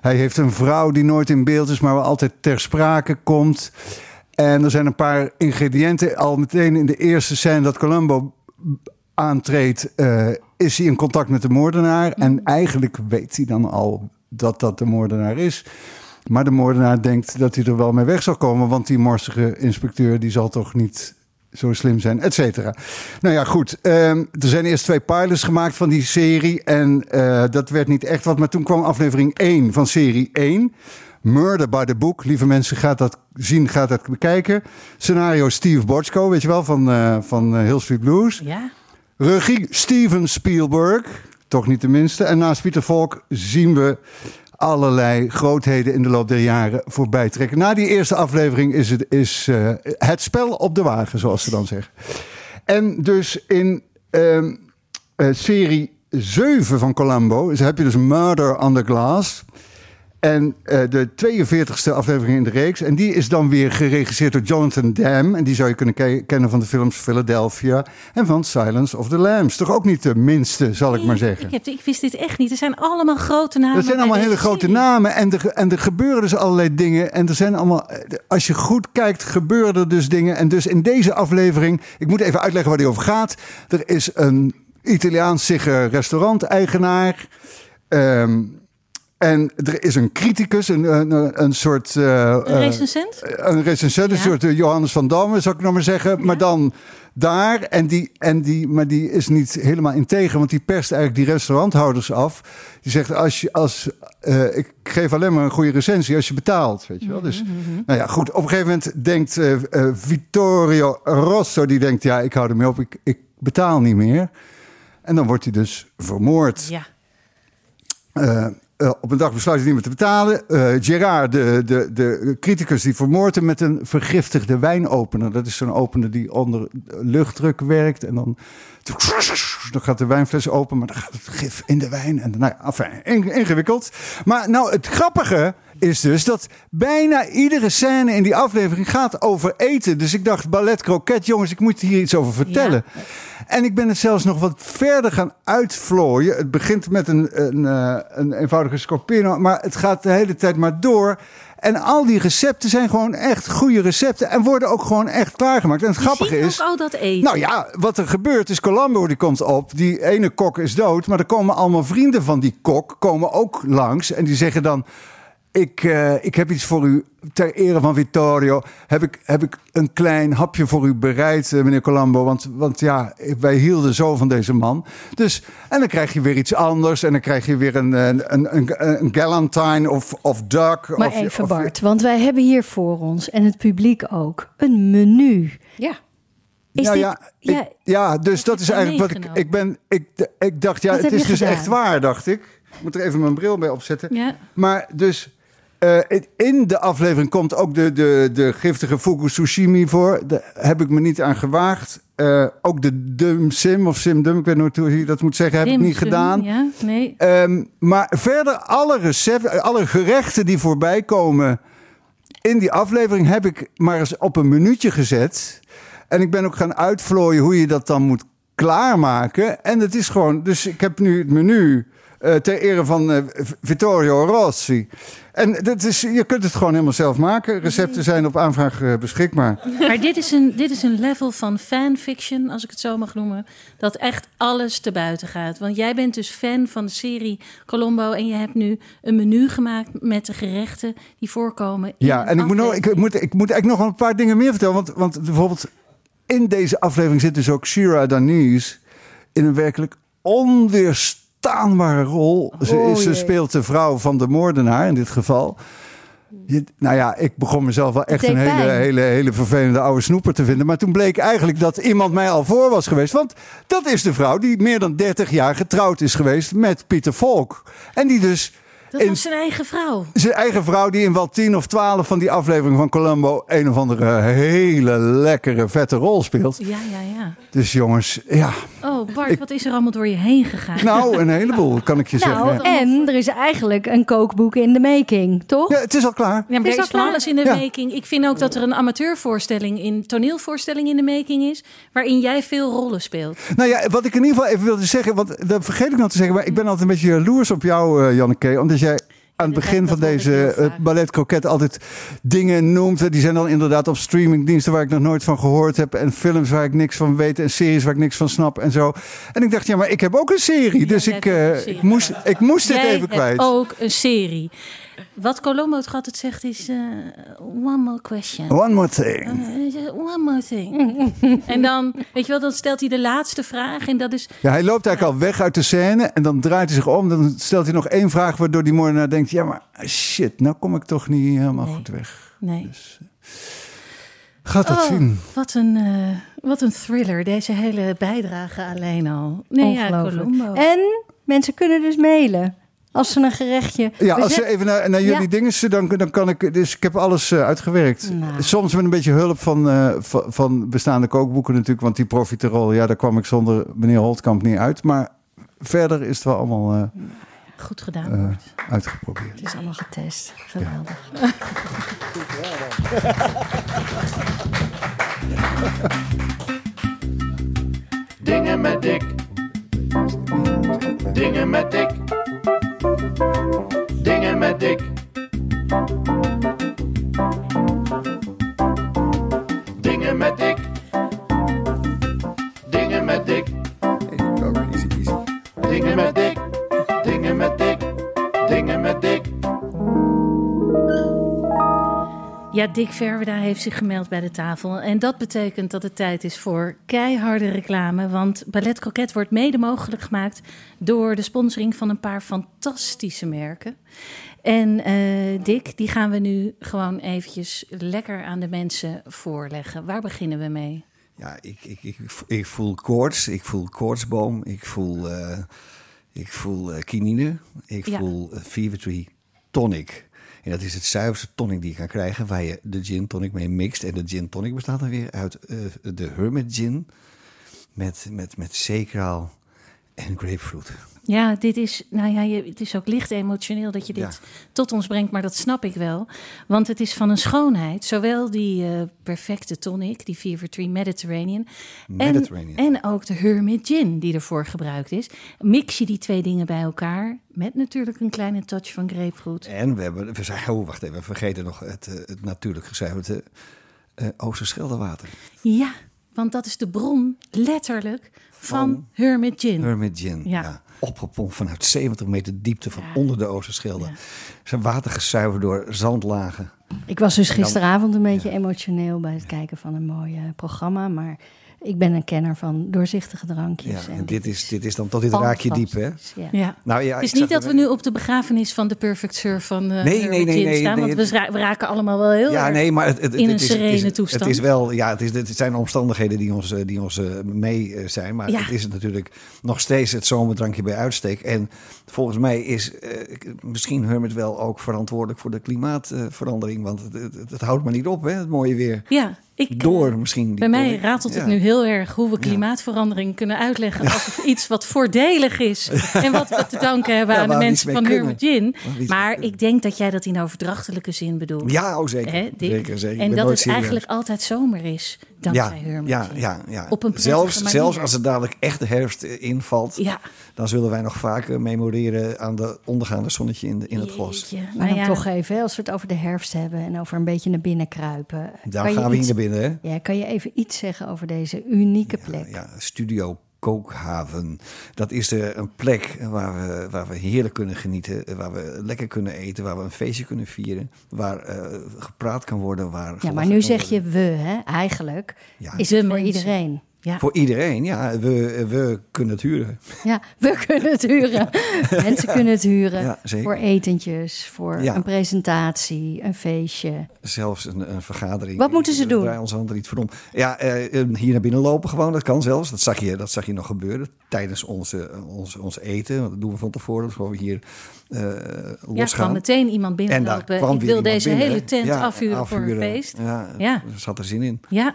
Hij heeft een vrouw die nooit in beeld is, maar wel altijd ter sprake komt. En er zijn een paar ingrediënten. Al meteen in de eerste scène dat Columbo aantreedt, eh, is hij in contact met de moordenaar. En eigenlijk weet hij dan al dat dat de moordenaar is. Maar de moordenaar denkt dat hij er wel mee weg zal komen. Want die morsige inspecteur die zal toch niet zo slim zijn, et cetera. Nou ja, goed. ehm, er zijn eerst twee pilots gemaakt van die serie. En eh, dat werd niet echt wat. Maar toen kwam aflevering 1 van serie 1. Murder by the Book. Lieve mensen, gaat dat zien, gaat dat bekijken. Scenario Steve Bochco, weet je wel, van, eh, van eh, Hill Street Blues. Ja, Regie Steven Spielberg, toch niet de minste. En naast Pieter Volk zien we allerlei grootheden in de loop der jaren voorbij trekken. Na die eerste aflevering is het, is, eh, het spel op de wagen, zoals ze dan zeggen. En dus in ehm, eh, serie 7 van Columbo dus heb je dus Murder on the Glass. En eh, de 42e aflevering in de reeks. En die is dan weer geregisseerd door Jonathan Demme. En die zou je kunnen ke- kennen van de films Philadelphia en van Silence of the Lambs. Toch ook niet de minste, zal ik maar zeggen. Ik, heb, ik wist dit echt niet. Er zijn allemaal grote namen. Dat zijn allemaal hele grote serie. namen. En er, en er gebeuren dus allerlei dingen. En er zijn allemaal. Als je goed kijkt, gebeuren er dus dingen. En dus in deze aflevering. Ik moet even uitleggen waar die over gaat. Er is een Italiaansige restauranteigenaar. Ehm en er is een criticus, een, een, een soort. eh, Een eh, recensent? een recensent, een soort eh, Johannes van Damme, zou ik nog maar zeggen. Maar dan daar, en die, en die, maar die is niet helemaal integer, want die perst eigenlijk die restauranthouders af. Die zegt, als je, als, ik geef alleen maar een goede recensie als je betaalt, weet je wel. Dus, nou ja, goed. Op een gegeven moment denkt eh, Vittorio Rosso, die denkt, ja, ik hou ermee op, ik, ik betaal niet meer. En dan wordt hij dus vermoord. Ja. Eh, op een dag besluit hij niet meer te betalen. Eh Gerard, de, de, de criticus, die vermoordt hem met een vergiftigde wijnopener. Dat is zo'n opener die onder luchtdruk werkt. En dan, dan gaat de wijnfles open, maar dan gaat het gif in de wijn. En, nou ja, enfin, in- ingewikkeld. Maar nou, het grappige is dus dat bijna iedere scène in die aflevering gaat over eten. Dus ik dacht, ballet croquet, jongens, ik moet hier iets over vertellen. En ik ben het zelfs nog wat verder gaan uitvlooien. Het begint met een, een, eh, een eenvoudige scorpino, maar het gaat de hele tijd maar door. En al die recepten zijn gewoon echt goede recepten en worden ook gewoon echt klaargemaakt. En het Je grappige is. ook al dat eten. Nou ja, wat er gebeurt is Columbo die komt op. Die ene kok is dood, maar er komen allemaal vrienden van die kok komen ook langs en die zeggen dan. Ik, eh, ik heb iets voor u ter ere van Vittorio. Heb ik, heb ik een klein hapje voor u bereid, eh, meneer Colombo. Want, want ja, wij hielden zo van deze man. Dus, en dan krijg je weer iets anders. En dan krijg je weer een, een, een, een, een galantine of, of duck. Maar of, even of- Bart, want wij hebben hier voor ons, en het publiek ook, een menu. Ja. Is ja, dit- ja, ja, ik- ja, dus dat is eigenlijk wat ik. Ik, ben, ik, ik dacht, ja, Wat het is dus gedaan? echt waar, dacht ik. Ik moet er even mijn bril bij opzetten. Ja. Maar dus eh, in de aflevering komt ook de, de, de giftige fugu sushimi voor. Daar heb ik me niet aan gewaagd. Eh, ook de dum sim of sim dum, ik weet nooit hoe je dat moet zeggen, heb ik niet gedaan. Ja, nee. Ehm, maar verder, alle recepten, alle gerechten die voorbij komen in die aflevering heb ik maar eens op een minuutje gezet. En ik ben ook gaan uitvlooien hoe je dat dan moet klaarmaken. En het is gewoon, dus ik heb nu het menu eh, ter ere van eh, Vittorio Rossi. En dat is, je kunt het gewoon helemaal zelf maken. Recepten zijn op aanvraag eh, beschikbaar. Maar dit is, een, dit is een level van fanfiction, als ik het zo mag noemen, dat echt alles te buiten gaat. Want jij bent dus fan van de serie Colombo en je hebt nu een menu gemaakt met de gerechten die voorkomen. Ja, en ik moet, nog, ik, moet, ik moet eigenlijk nog een paar dingen meer vertellen. Want, want bijvoorbeeld in deze aflevering zit dus ook Shira Danise in een werkelijk onweerstaanbare rol. Ze, Oh, ze speelt de vrouw van de moordenaar in dit geval. Je- nou ja, ik begon mezelf wel echt een hele, pijn. hele, hele vervelende oude snoeper te vinden. Maar toen bleek eigenlijk dat iemand mij al voor was geweest. Want dat is de vrouw die meer dan 30 jaar getrouwd is geweest met Pieter Volk. En die dus Dat in was zijn eigen vrouw. zijn eigen vrouw die in wel tien of twaalf van die aflevering van Columbo een of andere hele lekkere vette rol speelt. Ja, ja, ja. Dus jongens, ja, Oh, Bart, Ik- wat is er allemaal door je heen gegaan? nou een heleboel kan ik je Nou, zeggen. en er is eigenlijk een kookboek in de making, toch? Ja, het is al klaar. Ja, maar Is er is alles in de Ja. making. Ik vind ook dat er een amateurvoorstelling in, toneelvoorstelling in de making is, waarin jij veel rollen speelt. Nou ja, wat ik in ieder geval even wilde zeggen, want dat vergeet ik nog te zeggen, maar ik ben altijd een beetje jaloers op jou, eh, Janneke, omdat jij aan het dat- begin dat van deze eh, ballet croquet altijd dingen noemt. Die zijn dan inderdaad op streamingdiensten waar ik nog nooit van gehoord heb. En films waar ik niks van weet. En series waar ik niks van snap en zo. En ik dacht, ja, maar ik heb ook een serie. Dus ik, serie. ik, moest, ik moest dit even kwijt. ook een serie. Wat Colombo het altijd zegt is... eh, one more question. One more thing. Eh, one more thing. en dan, weet je wel, dan stelt hij de laatste vraag. En dat is, Ja, hij loopt eigenlijk al weg uit de scène en dan draait hij zich om. Dan stelt hij nog één vraag waardoor die moordenaar denkt... ja, maar shit, nou kom ik toch niet helemaal Nee. goed weg. nee. Gaat dat Oh, zien. Wat een, eh, wat een thriller, deze hele bijdrage alleen al. Nee, Ongelooflijk. Colombo. En mensen kunnen dus mailen. Als ze een gerechtje... Ja, als ze even naar, naar jullie Ja. dingen, dan, dan kan ik... Dus ik heb alles eh, uitgewerkt. Nou. Soms met een beetje hulp van, eh, van, van bestaande kookboeken natuurlijk. Want die profiterol, ja, daar kwam ik zonder meneer Holtkamp niet uit. Maar verder is het wel allemaal eh, Goed gedaan, Bart. uitgeprobeerd. Het is allemaal getest. Geweldig. Dingen met dik. Dingen met dik. Dingen met dik. Ja, Dick Verweda heeft zich gemeld bij de tafel. En dat betekent dat het tijd is voor keiharde reclame. Want Ballet Croquet wordt mede mogelijk gemaakt door de sponsoring van een paar fantastische merken. En eh, Dick, die gaan we nu gewoon eventjes lekker aan de mensen voorleggen. Waar beginnen we mee? Ja, ik, ik, ik, ik voel koorts, ik voel koortsboom, ik voel, eh ik voel eh, kinine, ik Ja. voel uh, Fever Tree tonic. En dat is het zuiverste tonic die je kan krijgen, waar je de gin tonic mee mixt. En de gin tonic bestaat dan weer uit eh, de Hermit gin met, met, met zeekraal en grapefruit. Ja, dit is, nou ja, je, het is ook licht emotioneel dat je dit Ja. tot ons brengt, maar dat snap ik wel. Want het is van een schoonheid, zowel die eh, perfecte tonic, die Fever Tree Mediterranean, Mediterranean. En, en ook de Hermit Gin die ervoor gebruikt is. Mix je die twee dingen bij elkaar, met natuurlijk een kleine touch van grapefruit. En we hebben, we zijn, oh, wacht even, we vergeten nog het, eh, het natuurlijk gezuiverde uh, Oosterscheldewater. Ja, want dat is de bron, letterlijk, van, Van Hermit Gin. Hermit Gin, Ja. ja. Opgepompt vanuit 70 meter diepte van onder de Oosterschelde. Ja. Zijn water gezuiverd door zandlagen. Ik was dus gisteravond een beetje emotioneel bij het kijken van een mooi eh, programma. Maar ik ben een kenner van doorzichtige drankjes. Ja, en dit is, dit is dan tot dit raakje diep, hè? fantastisch, Ja. Ja. Nou ja, Het is niet dat we nu op de begrafenis van de Perfect Surf van eh Nee, nee, nee, nee, staan. nee, want we, ra- we raken allemaal wel heel Ja, erg nee, maar het, het, in een het is, het serene is, toestand. Het is wel, ja, het, is, het zijn omstandigheden die ons, eh, die ons eh, mee zijn. Maar Ja. het is natuurlijk nog steeds het zomerdrankje bij uitstek. En volgens mij is eh, misschien Hermit wel ook verantwoordelijk voor de klimaatverandering. want het, het, het houdt maar niet op, hè, het mooie weer. Ja, ik, eh, Door misschien. die Bij mij tonic. ratelt het Ja. nu heel erg hoe we klimaatverandering kunnen uitleggen als iets wat voordelig is. En wat we te danken hebben aan de mensen van mee Maar ik denk dat jij dat in overdrachtelijke zin bedoelt. Ja, oh, zeker. Hè, zeker, zeker. En dat het eigenlijk altijd zomer is. Dankzij ja, ja, ja, ja. Op een prettige zelfs, manier. zelfs als het dadelijk echt de herfst eh, invalt, Ja, dan zullen wij nog vaker memoreren aan de ondergaande zonnetje in, de, in het bos. Maar Nou dan ja, toch even, als we het over de herfst hebben en over een beetje naar binnen kruipen. Daar gaan we hier iets- naar binnen, hè? Ja, kan je even iets zeggen over deze unieke plek? Ja, Studio Kookhaven. Dat is de, een plek waar we, waar we heerlijk kunnen genieten, waar we lekker kunnen eten, waar we een feestje kunnen vieren, waar eh, gepraat kan worden, waar Ja, maar nu zeg je we, hè? Eigenlijk Ja. is het voor iedereen. Ja. Voor iedereen, ja. We, we kunnen het huren. Ja, we kunnen het huren. Mensen kunnen het huren Ja, voor etentjes, voor Ja. een presentatie, een feestje. Zelfs een, een vergadering. Wat moeten ze doen? draai onze handen niet voor om. Ja, eh, hier naar binnen lopen gewoon. Dat kan zelfs. Dat zag je, dat zag je nog gebeuren tijdens onze, ons, ons eten. Want dat doen we van tevoren. Dat we gewoon hier eh Ja, er kwam losgaan. meteen iemand binnenlopen. Ik wil deze binnen. hele tent Ja, afhuren, voor een feest. Ja, Ja. zat er zin in. Ja,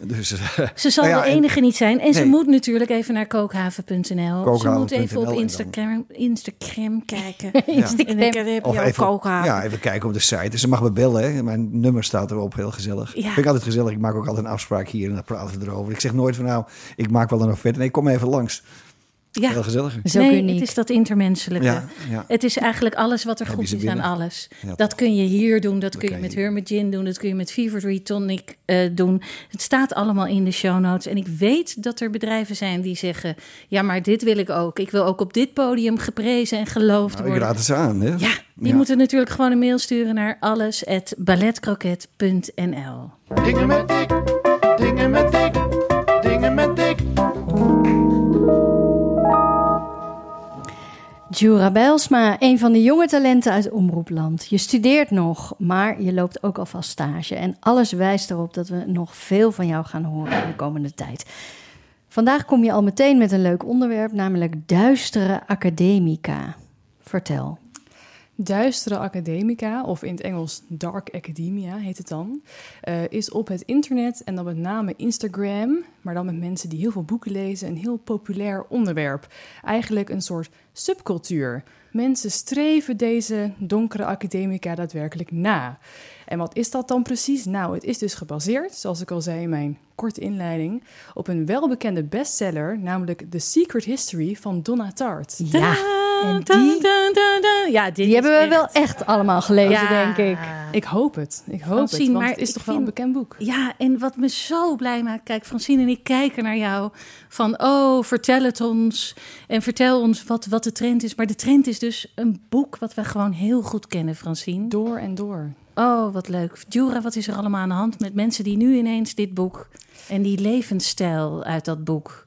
Dus, ze zal Nou ja, de en- enige niet zijn. En ze moet natuurlijk even naar kookhaven.nl. Ze moet even op Instagram, Instagram kijken. Instagram. En dan heb Of je ook even, kookhaven. ja, even kijken op de site. Dus ze mag me bellen. Hè. Mijn nummer staat erop. Heel gezellig. Ja. Vind ik altijd gezellig. Ik maak ook altijd een afspraak hier en dan praten we erover. Ik zeg nooit van nou, ik maak wel een offerte. Nee, kom even langs. Ja. Heel gezellig. Zo nee, uniek. het is dat intermenselijke. Ja, ja. Het is eigenlijk alles wat er goed is aan alles. Ja, dat kun je hier doen, dat kun je met Hermit Gin doen, dat kun je met Fever Tree Tonic eh, doen. Het staat allemaal in de show notes. En ik weet dat er bedrijven zijn die zeggen... ja, maar dit wil ik ook. Ik wil ook op dit podium geprezen en geloofd Nou, ik worden. raad het ze aan. Hè? Ja, die Ja. moeten natuurlijk gewoon een mail sturen naar alles@balletcroquet.nl. Dingen met dik, dingen met dik, Jura Bijlsma, een van de jonge talenten uit Omroepland. Je studeert nog, maar je loopt ook alvast stage. En alles wijst erop dat we nog veel van jou gaan horen in de komende tijd. Vandaag kom je al meteen met een leuk onderwerp, namelijk duistere academica. Vertel. Duistere Academica, of in het Engels Dark Academia heet het dan, eh, is op het internet en dan met name Instagram, maar dan met mensen die heel veel boeken lezen, een heel populair onderwerp. Eigenlijk een soort subcultuur. Mensen streven deze donkere academica daadwerkelijk na. En wat is dat dan precies? Nou, het is dus gebaseerd, zoals ik al zei in mijn korte inleiding, op een welbekende bestseller, namelijk The Secret History van Donna Tartt. Ja, en Dun, die, dun, dun, dun. Ja, dit die hebben we echt- wel echt allemaal gelezen, Ja. denk ik. Ik hoop het. Ik hoop Francine, het. Want maar het is toch wel een bekend boek. Ja, en wat me zo blij maakt, kijk, Francine en ik kijken naar jou van, oh, vertel het ons en vertel ons wat, wat de trend is. Maar de trend is dus een boek wat we gewoon heel goed kennen, Francine. Door en door. Oh, wat leuk. Jura, wat is er allemaal aan de hand met mensen die nu ineens dit boek en die levensstijl uit dat boek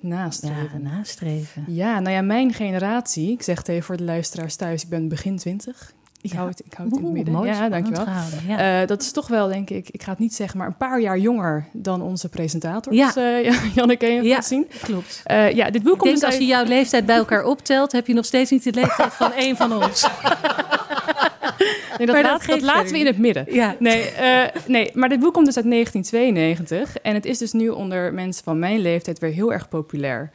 Nastreven. ja, nastreven? Ja, nou ja, mijn generatie, ik zeg het even voor de luisteraars thuis, ik ben begin twintig. Ik Ja. hou het, ik hou het in het midden. ja, dankjewel. Ja. Eh, dat is toch wel, denk ik, ik ga het niet zeggen, maar een paar jaar jonger dan onze presentators, Ja. eh, Janneke en Ja. Francine. Klopt. Eh, ja, dit boek Ik komt denk dus als je jouw leeftijd bij elkaar optelt, heb je nog steeds niet de leeftijd van één van ons. Nee, dat, laat- dat laten we in het midden. Ja. Nee, eh, nee, maar dit boek komt dus uit 1992. En het is dus nu onder mensen van mijn leeftijd weer heel erg populair.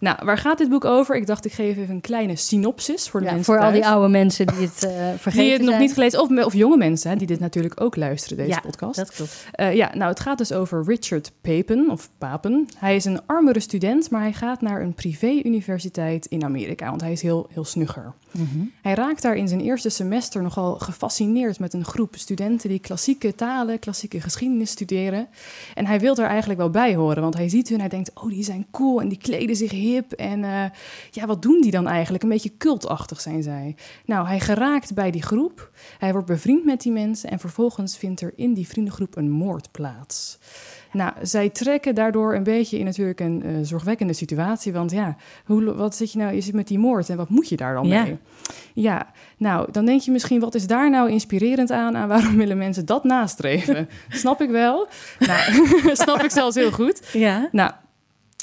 Nou, waar gaat dit boek over? Ik dacht, ik geef even een kleine synopsis voor de Ja, mensen voor al die oude mensen die het eh vergeten Die het nog niet gelezen, of, of jonge mensen hè, die dit natuurlijk ook luisteren, deze ja, podcast. dat klopt. Eh, ja, nou, het gaat dus over Richard Papen, of Papen. Hij is een armere student, maar hij gaat naar een privé-universiteit in Amerika, want hij is heel, heel snugger. Hij raakt daar in zijn eerste semester nogal gefascineerd met een groep studenten die klassieke talen, klassieke geschiedenis studeren. En hij wil er eigenlijk wel bij horen, want hij ziet hun en hij denkt, oh, die zijn cool en die kleden zich hip. En eh, ja, wat doen die dan eigenlijk? Een beetje cultachtig zijn zij. Nou, hij geraakt bij die groep, hij wordt bevriend met die mensen en vervolgens vindt er in die vriendengroep een moord plaats. Nou, zij trekken daardoor een beetje in natuurlijk een eh, zorgwekkende situatie. Want ja, hoe, wat zit je nou? Je zit met die moord en wat moet je daar dan Ja. mee? Ja, nou, dan denk je misschien, wat is daar nou inspirerend aan? Aan waarom willen mensen dat nastreven? Snap ik wel. Nou, snap ik zelfs heel goed. Ja. Nou,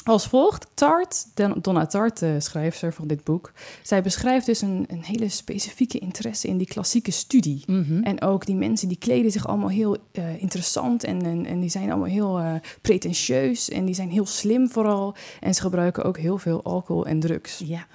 als volgt. Tart, Don- Donna Tart, de schrijfster van dit boek. Zij beschrijft dus een, een hele specifieke interesse in die klassieke studie. Mhm. En ook die mensen die kleden zich allemaal heel eh, interessant en, en, en die zijn allemaal heel eh, pretentieus en die zijn heel slim vooral. En ze gebruiken ook heel veel alcohol en drugs. Ja.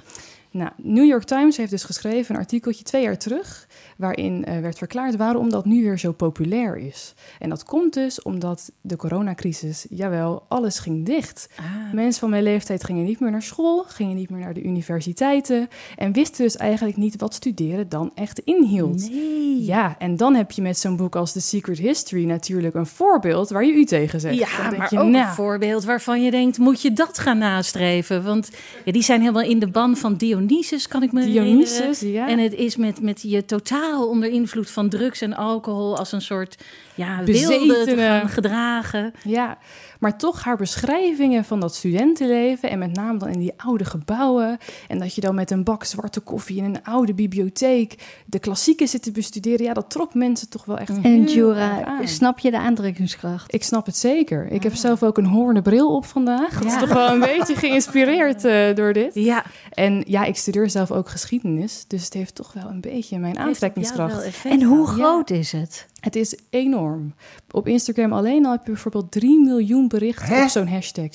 Nou, New York Times heeft dus geschreven een artikeltje twee jaar terug, waarin eh, werd verklaard waarom dat nu weer zo populair is. En dat komt dus omdat de coronacrisis, jawel, alles ging dicht. Mensen van mijn leeftijd gingen niet meer naar school, gingen niet meer naar de universiteiten en wisten dus eigenlijk niet wat studeren dan echt inhield. Nee. Ja, en dan heb je met zo'n boek als The Secret History natuurlijk een voorbeeld waar je u tegen zegt. Ja, maar je, ook nou, een voorbeeld waarvan je denkt, moet je dat gaan nastreven? Want ja, die zijn helemaal in de ban van Dionysus, kan ik me Dionysus, herinneren. ja. En het is met, met je totaal onder invloed van drugs en alcohol als een soort ja, wilde te gaan gedragen. Ja, maar toch haar beschrijvingen van dat studentenleven en met name dan in die oude gebouwen en dat je dan met een bak zwarte koffie in een oude bibliotheek de klassieken zit te bestuderen, ja, dat trok mensen toch wel echt heel En Jura, aan. snap je de aantrekkingskracht? Ik snap het zeker. Ik heb zelf ook een hoornen bril op vandaag. Dat is toch wel een beetje geïnspireerd eh, door dit. Ja, En ja, ik studeer zelf ook geschiedenis, dus het heeft toch wel een beetje mijn aantrekkingskracht. En hoe groot is het? Het is enorm. Op Instagram alleen al heb je bijvoorbeeld 3 miljoen berichten op zo'n hashtag.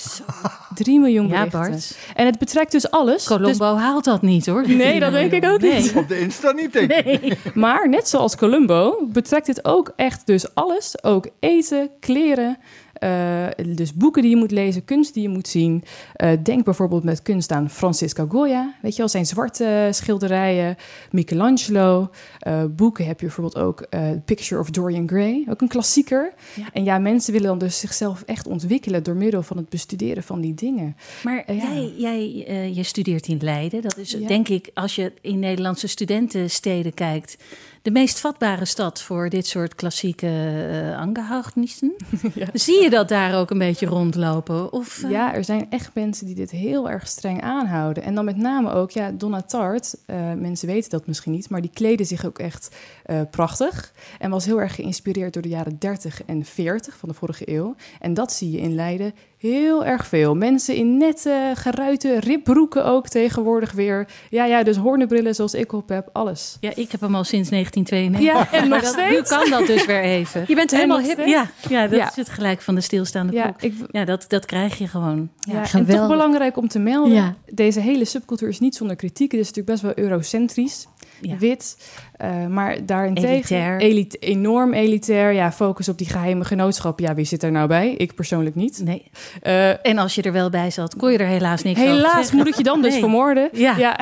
3 miljoen Ja, berichten. Bart. En het betrekt dus alles. Colombo haalt dat niet hoor. Dus- Nee, dat denk ik ook Nee. niet. Op de Insta niet, denk ik. Nee. Maar net zoals Columbo betrekt dit ook echt dus alles. Ook eten, kleren, eh, dus boeken die je moet lezen, kunst die je moet zien. Eh, denk bijvoorbeeld met kunst aan Francisco Goya. Weet je wel, zijn zwarte schilderijen. Michelangelo. Eh, boeken heb je bijvoorbeeld ook Picture of Dorian Gray. Ook een klassieker. Ja. En ja, mensen willen dan dus zichzelf echt ontwikkelen... door middel van het bestuderen van die dingen. Maar Ja. jij, jij je studeert in Leiden. Dat is Ja. denk ik, als je in Nederlandse studentensteden kijkt, de meest vatbare stad voor dit soort klassieke uh. Zie je dat daar ook een beetje rondlopen? Of, eh, Ja, er zijn echt mensen die dit heel erg streng aanhouden. En dan met name ook, ja, Donna Tartt, eh, mensen weten dat misschien niet, maar die kleden zich ook echt prachtig. En was heel erg geïnspireerd door de jaren 30 en 40 van de vorige eeuw. En dat zie je in Leiden heel erg veel. Mensen in nette, geruite ribbroeken ook tegenwoordig weer. Ja, ja, dus hoornenbrillen zoals ik op heb, alles. Ja, ik heb hem al sinds 1992. Ja, en nog dat- steeds. Nu kan dat dus weer even. Je bent En helemaal hip. steeds. Ja, ja dat Ja. is het gelijk van de stilstaande Ja, ik, Ja, dat, dat krijg je gewoon. Ja, en geweldig. toch belangrijk om te melden. Ja. Deze hele subcultuur is niet zonder kritiek. Het is natuurlijk best wel eurocentrisch, Ja. wit. eh, maar daarentegen... Elitair. Elit- enorm elitair. Ja, focus op die geheime genootschap. Ja, wie zit er nou bij? Ik persoonlijk niet. Nee. Eh, En als je er wel bij zat, kon je er helaas niks over helaas moet ik je dan dus Nee. vermoorden. Ja.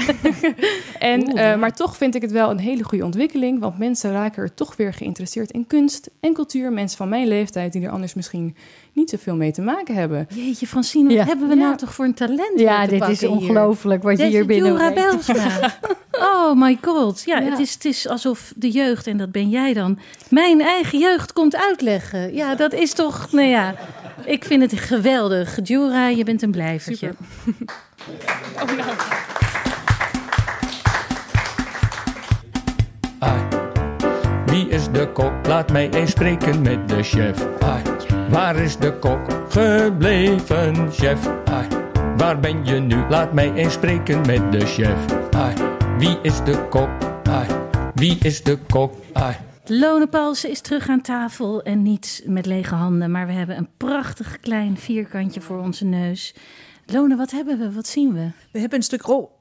en, Oeh, eh, ja. Maar toch vind ik het wel een hele goede ontwikkeling. Want mensen raken er toch weer geïnteresseerd in kunst en cultuur. Mensen van mijn leeftijd die er anders misschien niet zoveel mee te maken hebben. Jeetje, Francine, wat Ja. hebben we Ja. nou toch voor een talent Ja, hier te dit is ongelooflijk wat je hier binnen. Belsma. Oh my god. Ja, Ja. Het, is, het is alsof de jeugd, en dat ben jij dan, mijn eigen jeugd komt uitleggen. Ja, dat is toch, nou ja, ik vind het geweldig. Jura, je bent een blijvertje. Ai. Wie is de kok? Laat mij eens spreken met de chef. Ai. Waar is de kok gebleven, chef? Ai. Waar ben je nu? Laat mij eens spreken met de chef. Ai. Wie is de kok? Ai. Wie is de kok? Ai. Lone Paulsen is terug aan tafel en niet met lege handen, maar we hebben een prachtig klein vierkantje voor onze neus. Lone, wat hebben we? Wat zien we? We hebben een stuk ro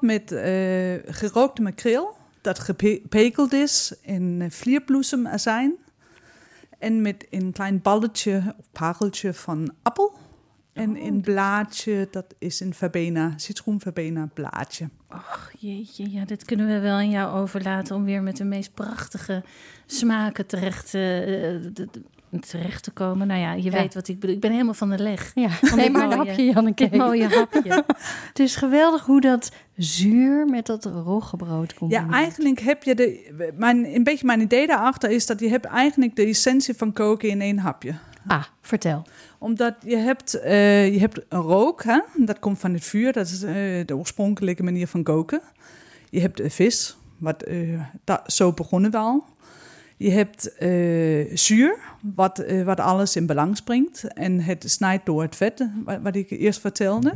met eh, gerookte makreel. Dat gepekeld is in vlierbloesemazijn. En met een klein balletje of pareltje van appel. En een blaadje, dat is een verbena, citroenverbena blaadje. Ach, jeetje, ja, dit kunnen we wel aan jou overlaten om weer met de meest prachtige smaken terecht, d- terecht te komen. Nou ja, je Ja. weet wat ik bedoel. Ik ben helemaal van de leg. Ja, Van nee, maar een mooie- hapje, Janneke. Mooie hapje. Het is geweldig hoe dat zuur met dat roggebrood komt. Ja, eigenlijk heb je de. Mijn, een beetje mijn idee daarachter is dat je hebt eigenlijk de essentie van koken in één hapje. Ah, vertel. Omdat je hebt, eh, je hebt een rook, hè? dat komt van het vuur, dat is eh, de oorspronkelijke manier van koken. Je hebt eh, vis, wat, eh, dat, zo begonnen we al. Je hebt eh, zuur, wat, eh, wat alles in balans brengt en het snijdt door het vet, wat, wat ik eerst vertelde.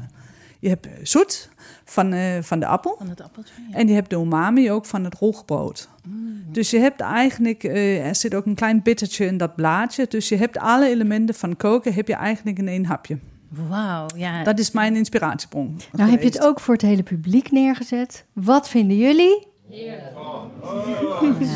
Je hebt zoet van, eh, van de appel. Van het appeltje. ja. En je hebt de umami ook van het rolgebrood. Dus je hebt eigenlijk, eh, er zit ook een klein bittertje in dat blaadje. Dus je hebt alle elementen van koken, heb je eigenlijk in één hapje. Wauw, ja. Dat is mijn inspiratiebron. Nou heb je het ook voor het hele publiek neergezet. Wat vinden jullie?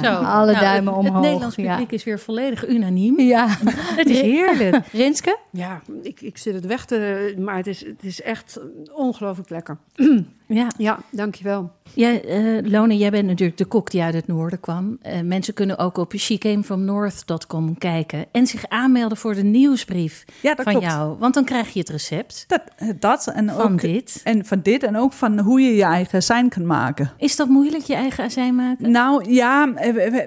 Zo. alle Nou, duimen het, omhoog, Het Nederlands ja. publiek is weer volledig unaniem. Ja. Het is heerlijk. Rinske? Ja, ik, ik zit het weg te... Maar het is, het is echt ongelooflijk lekker. Ja, Ja, dankjewel. ja eh, Lone, jij bent natuurlijk de kok die uit het noorden kwam. Eh, mensen kunnen ook op shecamefromnorth.com kijken en zich aanmelden voor de nieuwsbrief Ja, dat van klopt. jou. Want dan krijg je het recept Dat, dat en van ook dit. En van dit en ook van hoe je je eigen zijn kan maken. Is dat moeilijk, je eigen azijn maken? Nou ja, eh,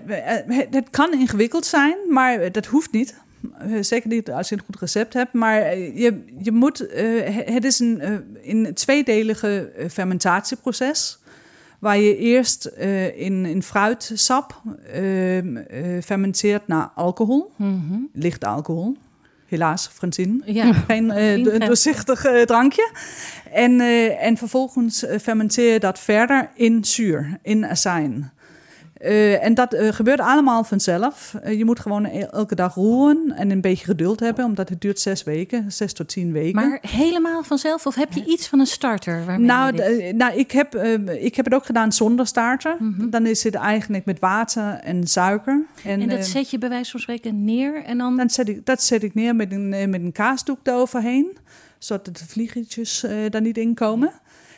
eh, het kan ingewikkeld zijn, maar dat hoeft niet. Eh, Zeker niet als je een goed recept hebt. Maar eh, je, je moet, eh, het is een in tweedelige fermentatieproces. Waar je eerst in, in fruitsap eh, eh, fermenteert naar alcohol, Mhm. licht alcohol. Helaas, Francine. Ja. Geen doorzichtig drankje. En, en vervolgens fermenteer je dat verder in zuur, in azijn. Eh, en dat eh, gebeurt allemaal vanzelf. Eh, je moet gewoon e- elke dag roeren en een beetje geduld hebben, omdat het duurt zes weken, zes tot tien weken. Maar helemaal vanzelf? Of heb je iets van een starter? Waarmee nou, dit- nou ik, heb, ik heb het ook gedaan zonder starter. Mhm. Dan is het eigenlijk met water en suiker. En, en dat zet je bij wijze van spreken neer en dan... dan zet ik, dat zet ik neer met een, met een kaasdoek eroverheen. Zodat de vliegertjes eh daar niet in komen.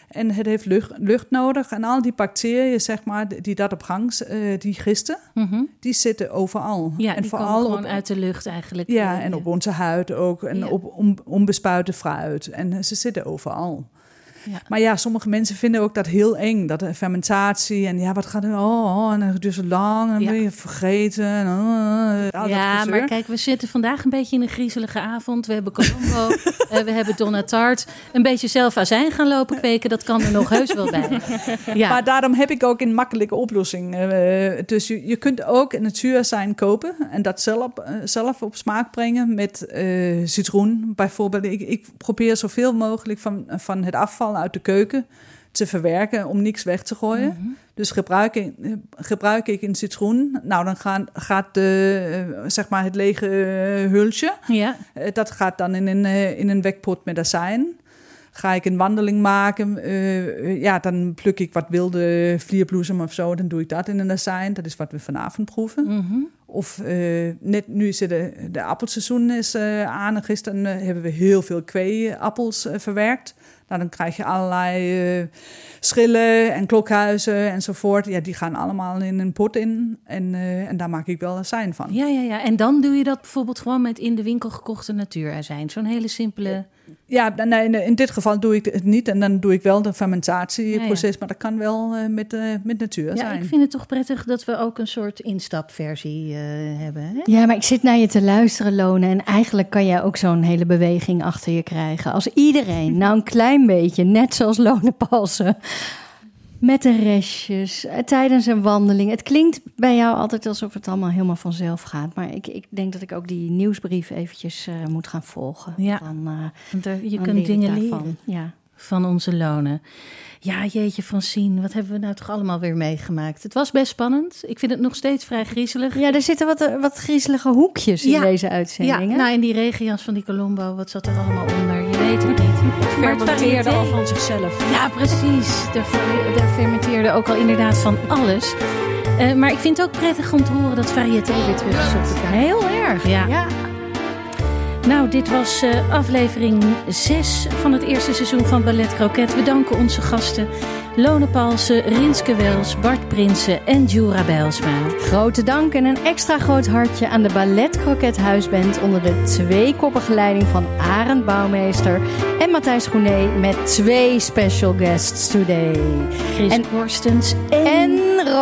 En het heeft lucht, lucht nodig. En al die bacteriën, zeg maar, die dat op gang, eh, die gisten, Mhm. die zitten overal. Ja, en die komen gewoon uit de lucht eigenlijk. Ja, Eh, en op onze huid ook. En Ja. op on, onbespuite fruit. En ze zitten overal. Ja. Maar ja, sommige mensen vinden ook dat heel eng. Dat de fermentatie en ja, wat gaat er... Oh, oh, en het duurt zo lang en dan Ja. ben je vergeten. En, oh, dat Ja, maar kijk, we zitten vandaag een beetje in een griezelige avond. We hebben Colombo, eh, we hebben Donna Tart. Een beetje zelf azijn gaan lopen kweken, dat kan er nog heus wel bij. Ja, Maar daarom heb ik ook een makkelijke oplossing. Eh, dus je, je kunt ook een natuurzijn kopen en dat zelf, eh, zelf op smaak brengen met eh, citroen bijvoorbeeld. Ik, ik probeer zoveel mogelijk van, van het afval uit de keuken te verwerken om niks weg te gooien. Mhm. Dus gebruik ik, gebruik ik een citroen. Nou, dan gaan, gaat de, eh, zeg maar het lege eh, hulsje ja. eh, dat gaat dan in een, in een wekpot met azijn. Ga ik een wandeling maken, ja, dan pluk ik wat wilde vlierbloesem of zo. Dan doe ik dat in een azijn. Dat is wat we vanavond proeven. Mhm. Of net nu is het de, de appelseizoen is, aan. En gisteren hebben we heel veel kweeappels verwerkt. Nou, dan krijg je allerlei eh, schillen en klokhuizen enzovoort. Ja, die gaan allemaal in een pot in. En, eh, en daar maak ik wel azijn van. ja, ja, ja. En dan doe je dat bijvoorbeeld gewoon met in de winkel gekochte natuurazijn. Zo'n hele simpele... Ja, nee, in- in dit geval doe ik het niet. En dan doe ik wel de fermentatieproces. Maar dat kan wel eh, met, eh, met natuur Ja, zijn. ik vind het toch prettig dat we ook een soort instapversie eh, hebben. Hè? Ja, maar ik zit naar je te luisteren, Lone. En eigenlijk kan jij ook zo'n hele beweging achter je krijgen. Als iedereen, nou een klein beetje, net zoals Lone Palsen. Met de restjes, eh, tijdens een wandeling. Het klinkt bij jou altijd alsof het allemaal helemaal vanzelf gaat. Maar ik, ik denk dat ik ook die nieuwsbrief eventjes eh, moet gaan volgen. Ja. Dan, eh, Want er- je kunt dingen daarvan. leren Ja. Van onze lonen. Ja, jeetje Francine, wat hebben we nou toch allemaal weer meegemaakt? Het was best spannend. Ik vind het nog steeds vrij griezelig. ja, er zitten wat, eh, wat griezelige hoekjes in Ja. deze Ja, uitzending. hè? nou in die regenjas van die Colombo, wat zat er allemaal onder? Je weet het niet. Maar het Fermenteerde al van zichzelf. Ja, precies. Er, er fermenteerde ook al inderdaad van alles. Eh, maar ik vind het ook prettig om te horen dat variëteit weer terug is op de kaart. Heel erg. Ja. ja. Nou, dit was eh, aflevering 6 van het eerste seizoen van Ballet Croquet. We danken onze gasten Lone Palsen, Rinske Wels, Bart Prinsen en Jura Bijlsma. Grote dank en een extra groot hartje aan de Ballet Croquet Huisband onder de tweekoppige leiding van Arend Bouwmeester en Matthijs Groené met twee special guests today. Chris En- Korstens en...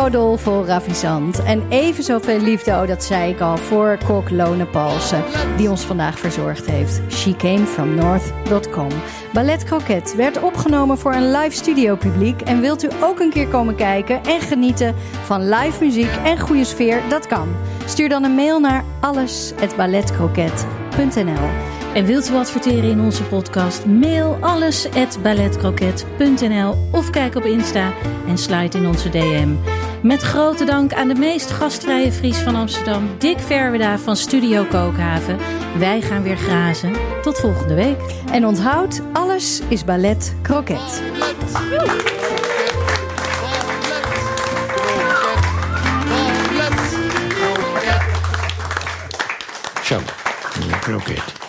Rodolfo Ravissant. En even zoveel liefde, oh dat zei ik al, voor kok Lone Palsen, die ons vandaag verzorgd heeft. She came from north.com. Ballet Croquet werd opgenomen voor een live studio publiek. En wilt u ook een keer komen kijken en genieten van live muziek en goede sfeer? Dat kan. Stuur dan een mail naar alles@balletcroquet.nl. En wilt u adverteren in onze podcast? Mail alles at balletcroquet.nl of kijk op Insta en slide in onze DM. Met grote dank aan de meest gastvrije Fries van Amsterdam, Dick Verweda van Studio Kookhaven. Wij gaan weer grazen. Tot volgende week. En onthoud, alles is ballet kroket. Zo, kroket.